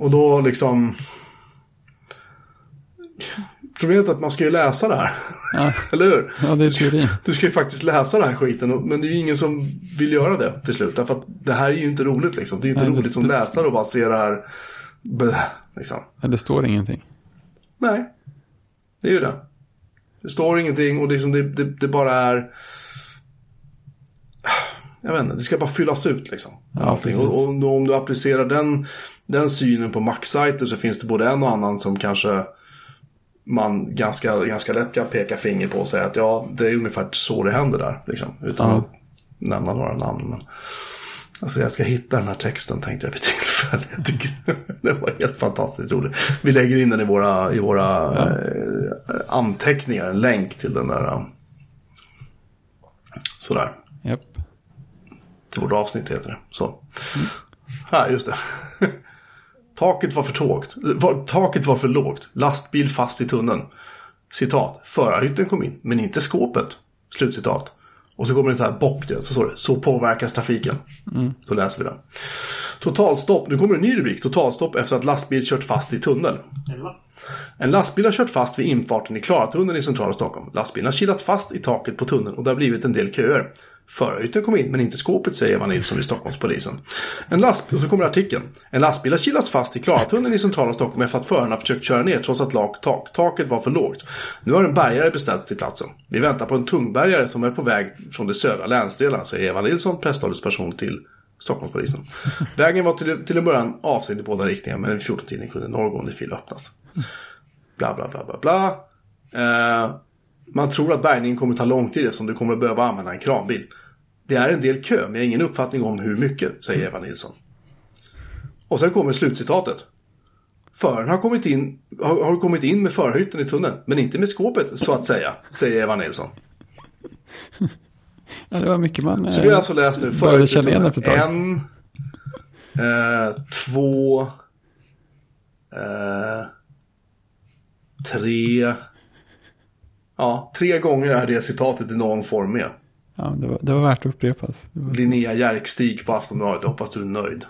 Och då liksom... Problemet är att man ska ju läsa det här. Ja, eller hur? ja, det är teorin. Du ska ju faktiskt läsa den här skiten. Men det är ju ingen som vill göra det till slut. Därför att det här är ju inte roligt liksom. Det är ju inte Nej, det- roligt som det- läsare att bara se det här. Bleh, liksom. Ja, det står ingenting. Nej, det är ju det. Det står ingenting och liksom det, det, det bara är... Jag vet inte, det ska bara fyllas ut liksom. Ja, och, och om du applicerar den, den synen på Mac-sajter så finns det både en och annan som kanske man ganska, ganska lätt kan peka finger på och säga att ja, det är ungefär så det händer där. Liksom, utan Ja. att nämna några namn. Men, alltså jag ska hitta den här texten tänkte jag vid tillfälle. Jag tycker det var helt fantastiskt roligt. Vi lägger in den i våra, i våra eh, anteckningar, en länk till den där. eh, Sådär. Japp. Till vårt avsnitt heter det. Så. Här, just det. Taket var för tågt. Taket var för lågt. Lastbil fast i tunneln. Citat. Förarhytten kom in, men inte skåpet. Slutcitat. Och så kommer det så här bock, det, så står det. Så påverkas trafiken. Så läser vi den. Totalstopp. Nu kommer en ny rubrik. Totalstopp efter att lastbil kört fast i tunnel. En lastbil har kört fast vid infarten i Klaratunneln i centrala Stockholm. Lastbilen har kilat fast i taket på tunneln och det har blivit en del köer. Förarhytten kom in, men inte skåpet, säger Eva Nilsson vid Stockholmspolisen. En lastbil, och så kommer artikeln. En lastbil har kilats fast i Klaratunneln i centrala Stockholm efter att föraren har försökt köra ner trots att lak, tak, taket var för lågt. Nu har en bärgare beställt till platsen. Vi väntar på en tungbärgare som är på väg från de södra länsdelarna, säger Eva Nilsson, presstalesperson till Stockholmspolisen. Vägen var till, till en början avstängd i båda riktningar, men vid 14-tiden kunde en norrgående fil öppnas. Bla, bla, bla, bla, bla. Eh, man tror att bärgningen kommer ta lång tid eftersom du kommer att behöva använda en kranbil. Det är en del kö, men jag har ingen uppfattning om hur mycket, säger Eva Nilsson. Och sen kommer slutcitatet. Föraren har kommit in, har, har kommit in med förarhytten i tunneln, men inte med skåpet, så att säga, säger Eva Nilsson. Ja, det var mycket man... Så eh, vi har alltså läst nu började förarhytten i tunneln. En, eh, två, eh, tre, ja, tre gånger är det citatet i någon form med. Ja, det var, det var värt att upprepas. Det var, Linnea Jerkstig på Aftonbladet. Jag hoppas du är nöjd.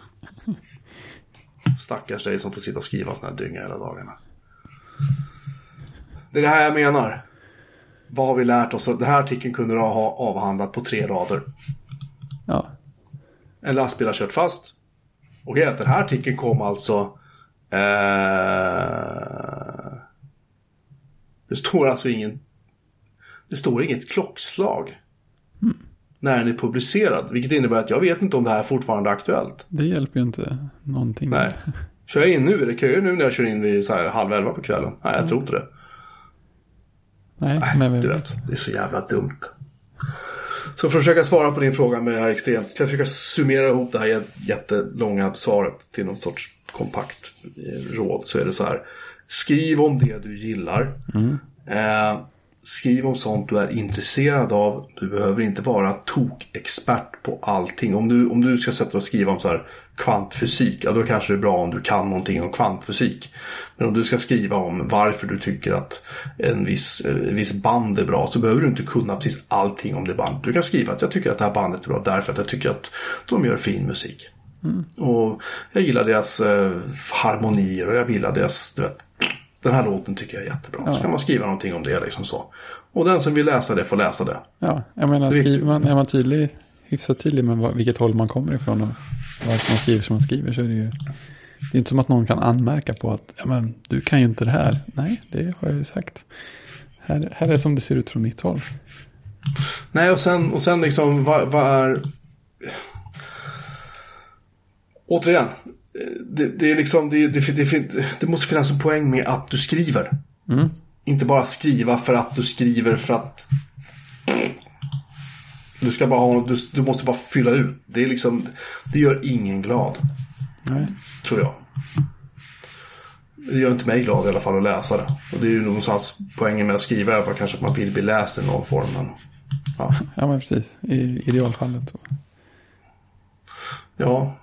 Stackars dig som får sitta och skriva såna här dynga hela dagarna. Det är det här jag menar. Vad har vi lärt oss? Den här artikeln kunde du ha avhandlat på tre rader. ja, En lastbil har kört fast. Och att den här artikeln kom alltså Eh, det står alltså ingen... Det står inget klockslag. När den är publicerad. Vilket innebär att jag vet inte om det här fortfarande är aktuellt. Det hjälper ju inte någonting. Nej. Kör jag in nu? Är det köer nu när jag kör in vid så här halv elva på kvällen? Nej, jag tror inte det. Nej, Nej, men du vet. Det är så jävla dumt. Så för att försöka svara på din fråga med det här extremt. Kan jag försöka summera ihop det här jättelånga svaret till någon sorts kompakt eh, råd. Så är det så här. Skriv om det du gillar. Eh, skriv om sånt du är intresserad av. Du behöver inte vara tokexpert på allting. Om du, om du ska sätta dig och skriva om så här kvantfysik. Ja, då kanske det är bra om du kan någonting om kvantfysik. Men om du ska skriva om varför du tycker att en viss, eh, en viss band är bra. Så behöver du inte kunna precis allting om det bandet. Du kan skriva att jag tycker att det här bandet är bra. Därför att jag tycker att de gör fin musik. Och jag gillar deras eh, harmonier och jag gillar deras, du vet, den här låten tycker jag är jättebra. Så kan man skriva någonting om det liksom så. Och den som vill läsa det får läsa det. Ja, jag menar, skriver man, är man tydlig, hyfsat tydlig med vad, vilket håll man kommer ifrån och varför man skriver som man skriver så är det ju det är inte som att någon kan anmärka på att ja, men, du kan ju inte det här. Nej, det har jag ju sagt. Här, här är som det ser ut från mitt håll. Nej, och sen, och sen liksom, vad, vad är... Återigen, det, det är liksom, det, det, det, måste finnas en poäng med att du skriver. Mm. Inte bara skriva för att du skriver för att... Du ska bara ha, du, du måste bara fylla ut. Det är liksom, det gör ingen glad, Nej. tror jag. Det gör inte mig glad i alla fall att läsa det. Och det är ju någonstans poängen med att skriva är kanske att man vill bli läst i någon form. Men, ja. Ja, men precis. I idealfallet. Ja,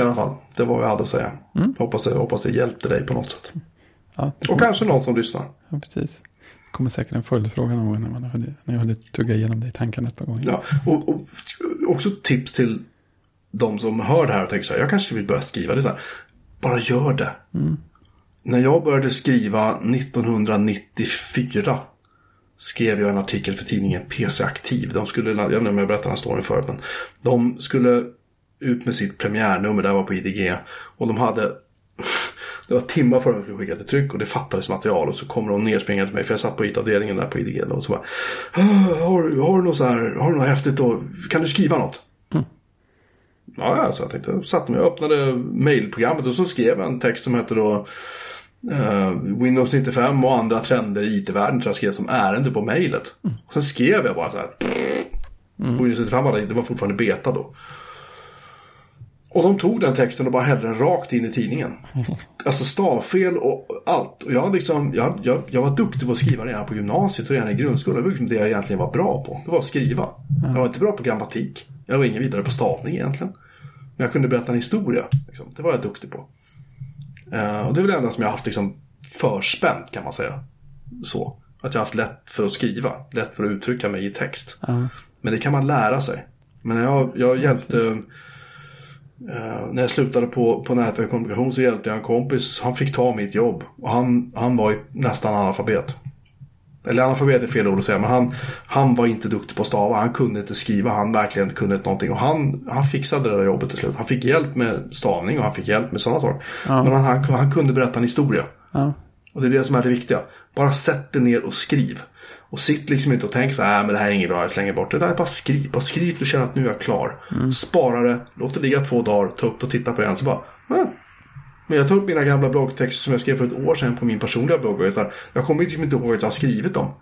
i alla fall. Det var vad jag hade att säga. Jag hoppas, jag hoppas det hjälpte dig på något sätt. Ja, det Och kanske någon som lyssnar. ja, precis. Det kommer säkert en följdfråga någon gång när, man har, när jag hade tuggat igenom det i tankarna ett par gånger. Ja, och, och också tips till de som hör det här och tänker så här, jag kanske vill börja skriva. Det så här, bara gör det. När jag började skriva 1994 skrev jag en artikel för tidningen PC Aktiv. De skulle, jag vet inte om jag berättade den storyn förut, men de skulle ut med sitt premiärnummer, där var på IDG. Och de hade, det var timmar före de skulle skicka till tryck och det fattades material. Och så kommer de nerspringande till mig, för jag satt på IT-avdelningen där på IDG. Då, och så bara, "Ah, har, har, du något så här, har du något häftigt då? Kan du skriva något? Ja, ja, så jag tänkte, jag satte mig och öppnade mailprogrammet och så skrev jag en text som hette då eh, Windows 95 och andra trender i IT-världen tror jag skrev som ärende på mejlet. Och sen skrev jag bara så här. Windows 95 var, det var fortfarande beta då. Och de tog den texten och bara hällde den rakt in i tidningen. Alltså stavfel och allt. Och jag, liksom, jag, jag, jag var duktig på att skriva redan på gymnasiet och redan i grundskolan. Det var liksom det jag egentligen var bra på. Det var att skriva. Jag var inte bra på grammatik. Jag var ingen vidare på stavning egentligen. Men jag kunde berätta en historia. Liksom. Det var jag duktig på. Eh, och det är väl det enda som jag har haft liksom, förspänt kan man säga. Så. Att jag har haft lätt för att skriva. Lätt för att uttrycka mig i text. Ja. Men det kan man lära sig. Men jag, jag hjälpte... eh, när jag slutade på, på nätverk kommunikation så hjälpte jag en kompis. Han fick ta mitt jobb. Och han, han var nästan analfabet. Eller analfabet är fel ord att säga. Men han, han var inte duktig på att stava. Han kunde inte skriva. Han verkligen kunde inte någonting. Och han, han fixade det där jobbet till slut. Han fick hjälp med stavning och han fick hjälp med sådana saker. Men han, han, han kunde berätta en historia. Ja. Och det är det som är det viktiga. Bara sätt dig ner och skriv. Och sitt liksom inte och tänk så här, "Äh, men det här är inget bra, jag slänger bort det. Det är bara skriv. Bara skriv du känner att nu är jag klar. Spara det, låt det ligga två dagar, ta upp det och titta på det igen. Så bara, ah. Men jag tar upp mina gamla bloggtexter som jag skrev för ett år sedan på min personliga blogg. Och jag, så här, jag kommer liksom inte ihåg att jag har skrivit dem.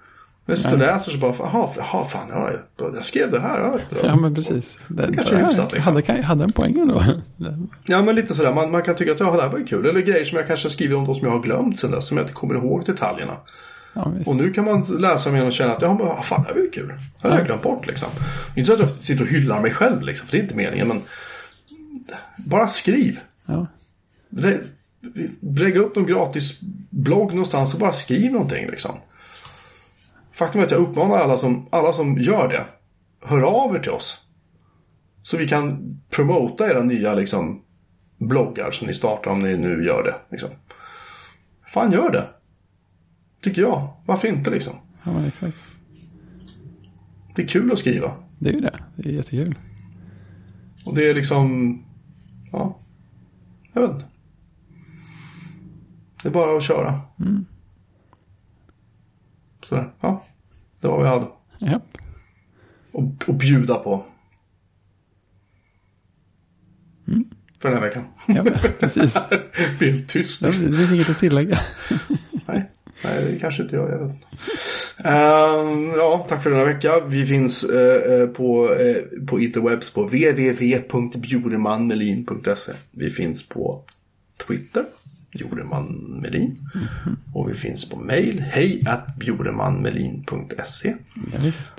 Men och läser så bara, jaha, jaha fan, ja, jag, jag skrev det här. Ja, ja, men precis. Det, kanske är hyfsat, liksom. hade, hade en poäng ändå. Ja, men lite sådär. Man, man kan tycka att ja, det här var ju kul. Eller grejer som jag kanske har skrivit om då som jag har glömt sen dess. Som jag inte kommer ihåg detaljerna. Ja. Och nu kan man läsa igen och känna att ja, men, fan, det här var ju kul. Det har jag glömt bort liksom. Inte så att jag sitter och hyllar mig själv liksom, för det är inte meningen. Men bara skriv. Ja. Lägg upp en gratis blogg någonstans och bara skriv någonting liksom. Faktum är att jag uppmanar alla som, alla som gör det. Hör av er till oss. Så vi kan promota era nya liksom, bloggar som ni startar om ni nu gör det. Liksom. Fan, gör det. Tycker jag. Varför inte liksom? ja, men exakt. Det är kul att skriva. Det är ju det. Det är jättekul. Och det är liksom... Ja. Jag vet inte. Det är bara att köra. Mm. Sådär, ja. Det var vad jag hade. Japp. Och, och bjuda på. För den här veckan. Ja, precis. det blir helt tyst. Det Liksom. finns inget att tillägga. Nej. Det kanske inte jag. Jag vet inte. Ehm, ja, tack för denna vecka. Vi finns eh, på, eh, på interwebs på www.bjuremanmelin.se. Vi finns på Twitter, Bjuremanmelin. Och vi finns på mail, hej bjuremanmelin.se. Ja, visst.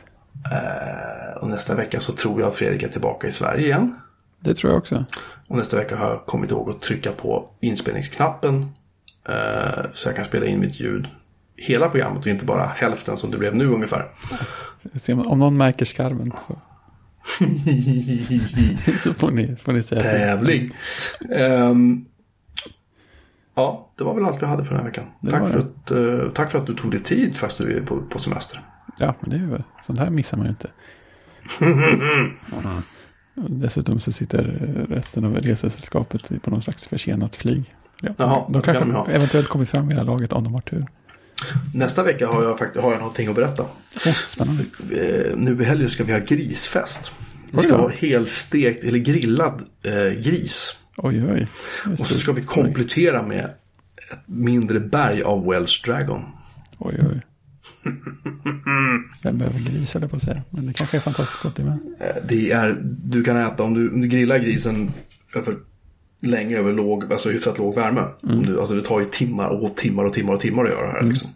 Och nästa vecka så tror jag att Fredrik är tillbaka i Sverige igen. Det tror jag också. Och nästa vecka har jag kommit ihåg att trycka på inspelningsknappen. Eh, så jag kan spela in mitt ljud hela programmet och inte bara hälften som det blev nu ungefär. Om, någon märker skarven så, så får, ni, får ni säga. Tävling. Ehm, ja, det var väl allt vi hade för den här veckan. Det Tack för, att, eh, tack för att du tog dig tid fast du är på, på semester. Ja, men det är ju sånt här missar man ju inte. Dessutom så sitter resten av resesällskapet på någon slags försenat flyg. Ja, Jaha, de det kan kanske de ha. eventuellt kommit fram i det här laget om de har tur. Nästa vecka har jag, faktiskt, har jag någonting att berätta. Oh, spännande. Eh, nu i helgen ska vi ha grisfest. Vi ska ha helstekt eller grillad eh, gris. Oj, oj. Och så ska vi komplettera med ett mindre berg av Welsh Dragon. Oj, oj. Vem behöver gris höll på att säga. Men det kanske är fantastiskt gott det med. Eh, Det är, du kan äta, om du, om du grillar grisen över, länge över låg, alltså hyfsat låg värme. Om du, alltså det tar ju timmar och timmar och timmar och timmar att göra det här. Liksom.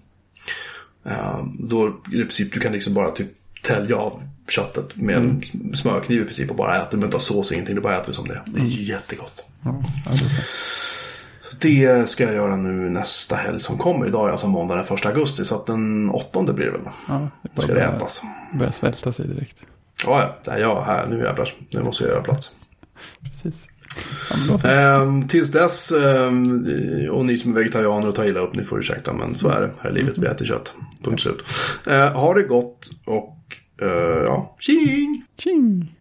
Eh, då i princip, du kan liksom bara typ tälja av köttet med en smörkniv i princip och bara äta. Du behöver inte ha sås och ingenting, du bara äter som det. Det är jättegott. Ja, det ska jag göra nu nästa helg som kommer. Idag är alltså måndag den 1 augusti, så att den 8 blir det väl. Ja, det Ska det ätas. Börjar svälta sig direkt. Ja, ja. Jag här. Nu jävlar. Nu måste jag göra plats. Precis. Ehm, tills dess, ehm, och ni som är vegetarianer och tar illa upp, ni får ursäkta, men så är det här i livet. Vi äter kött. Punkt slut. Ehm, ha det gott och, eh, ja, tjing! Tjing!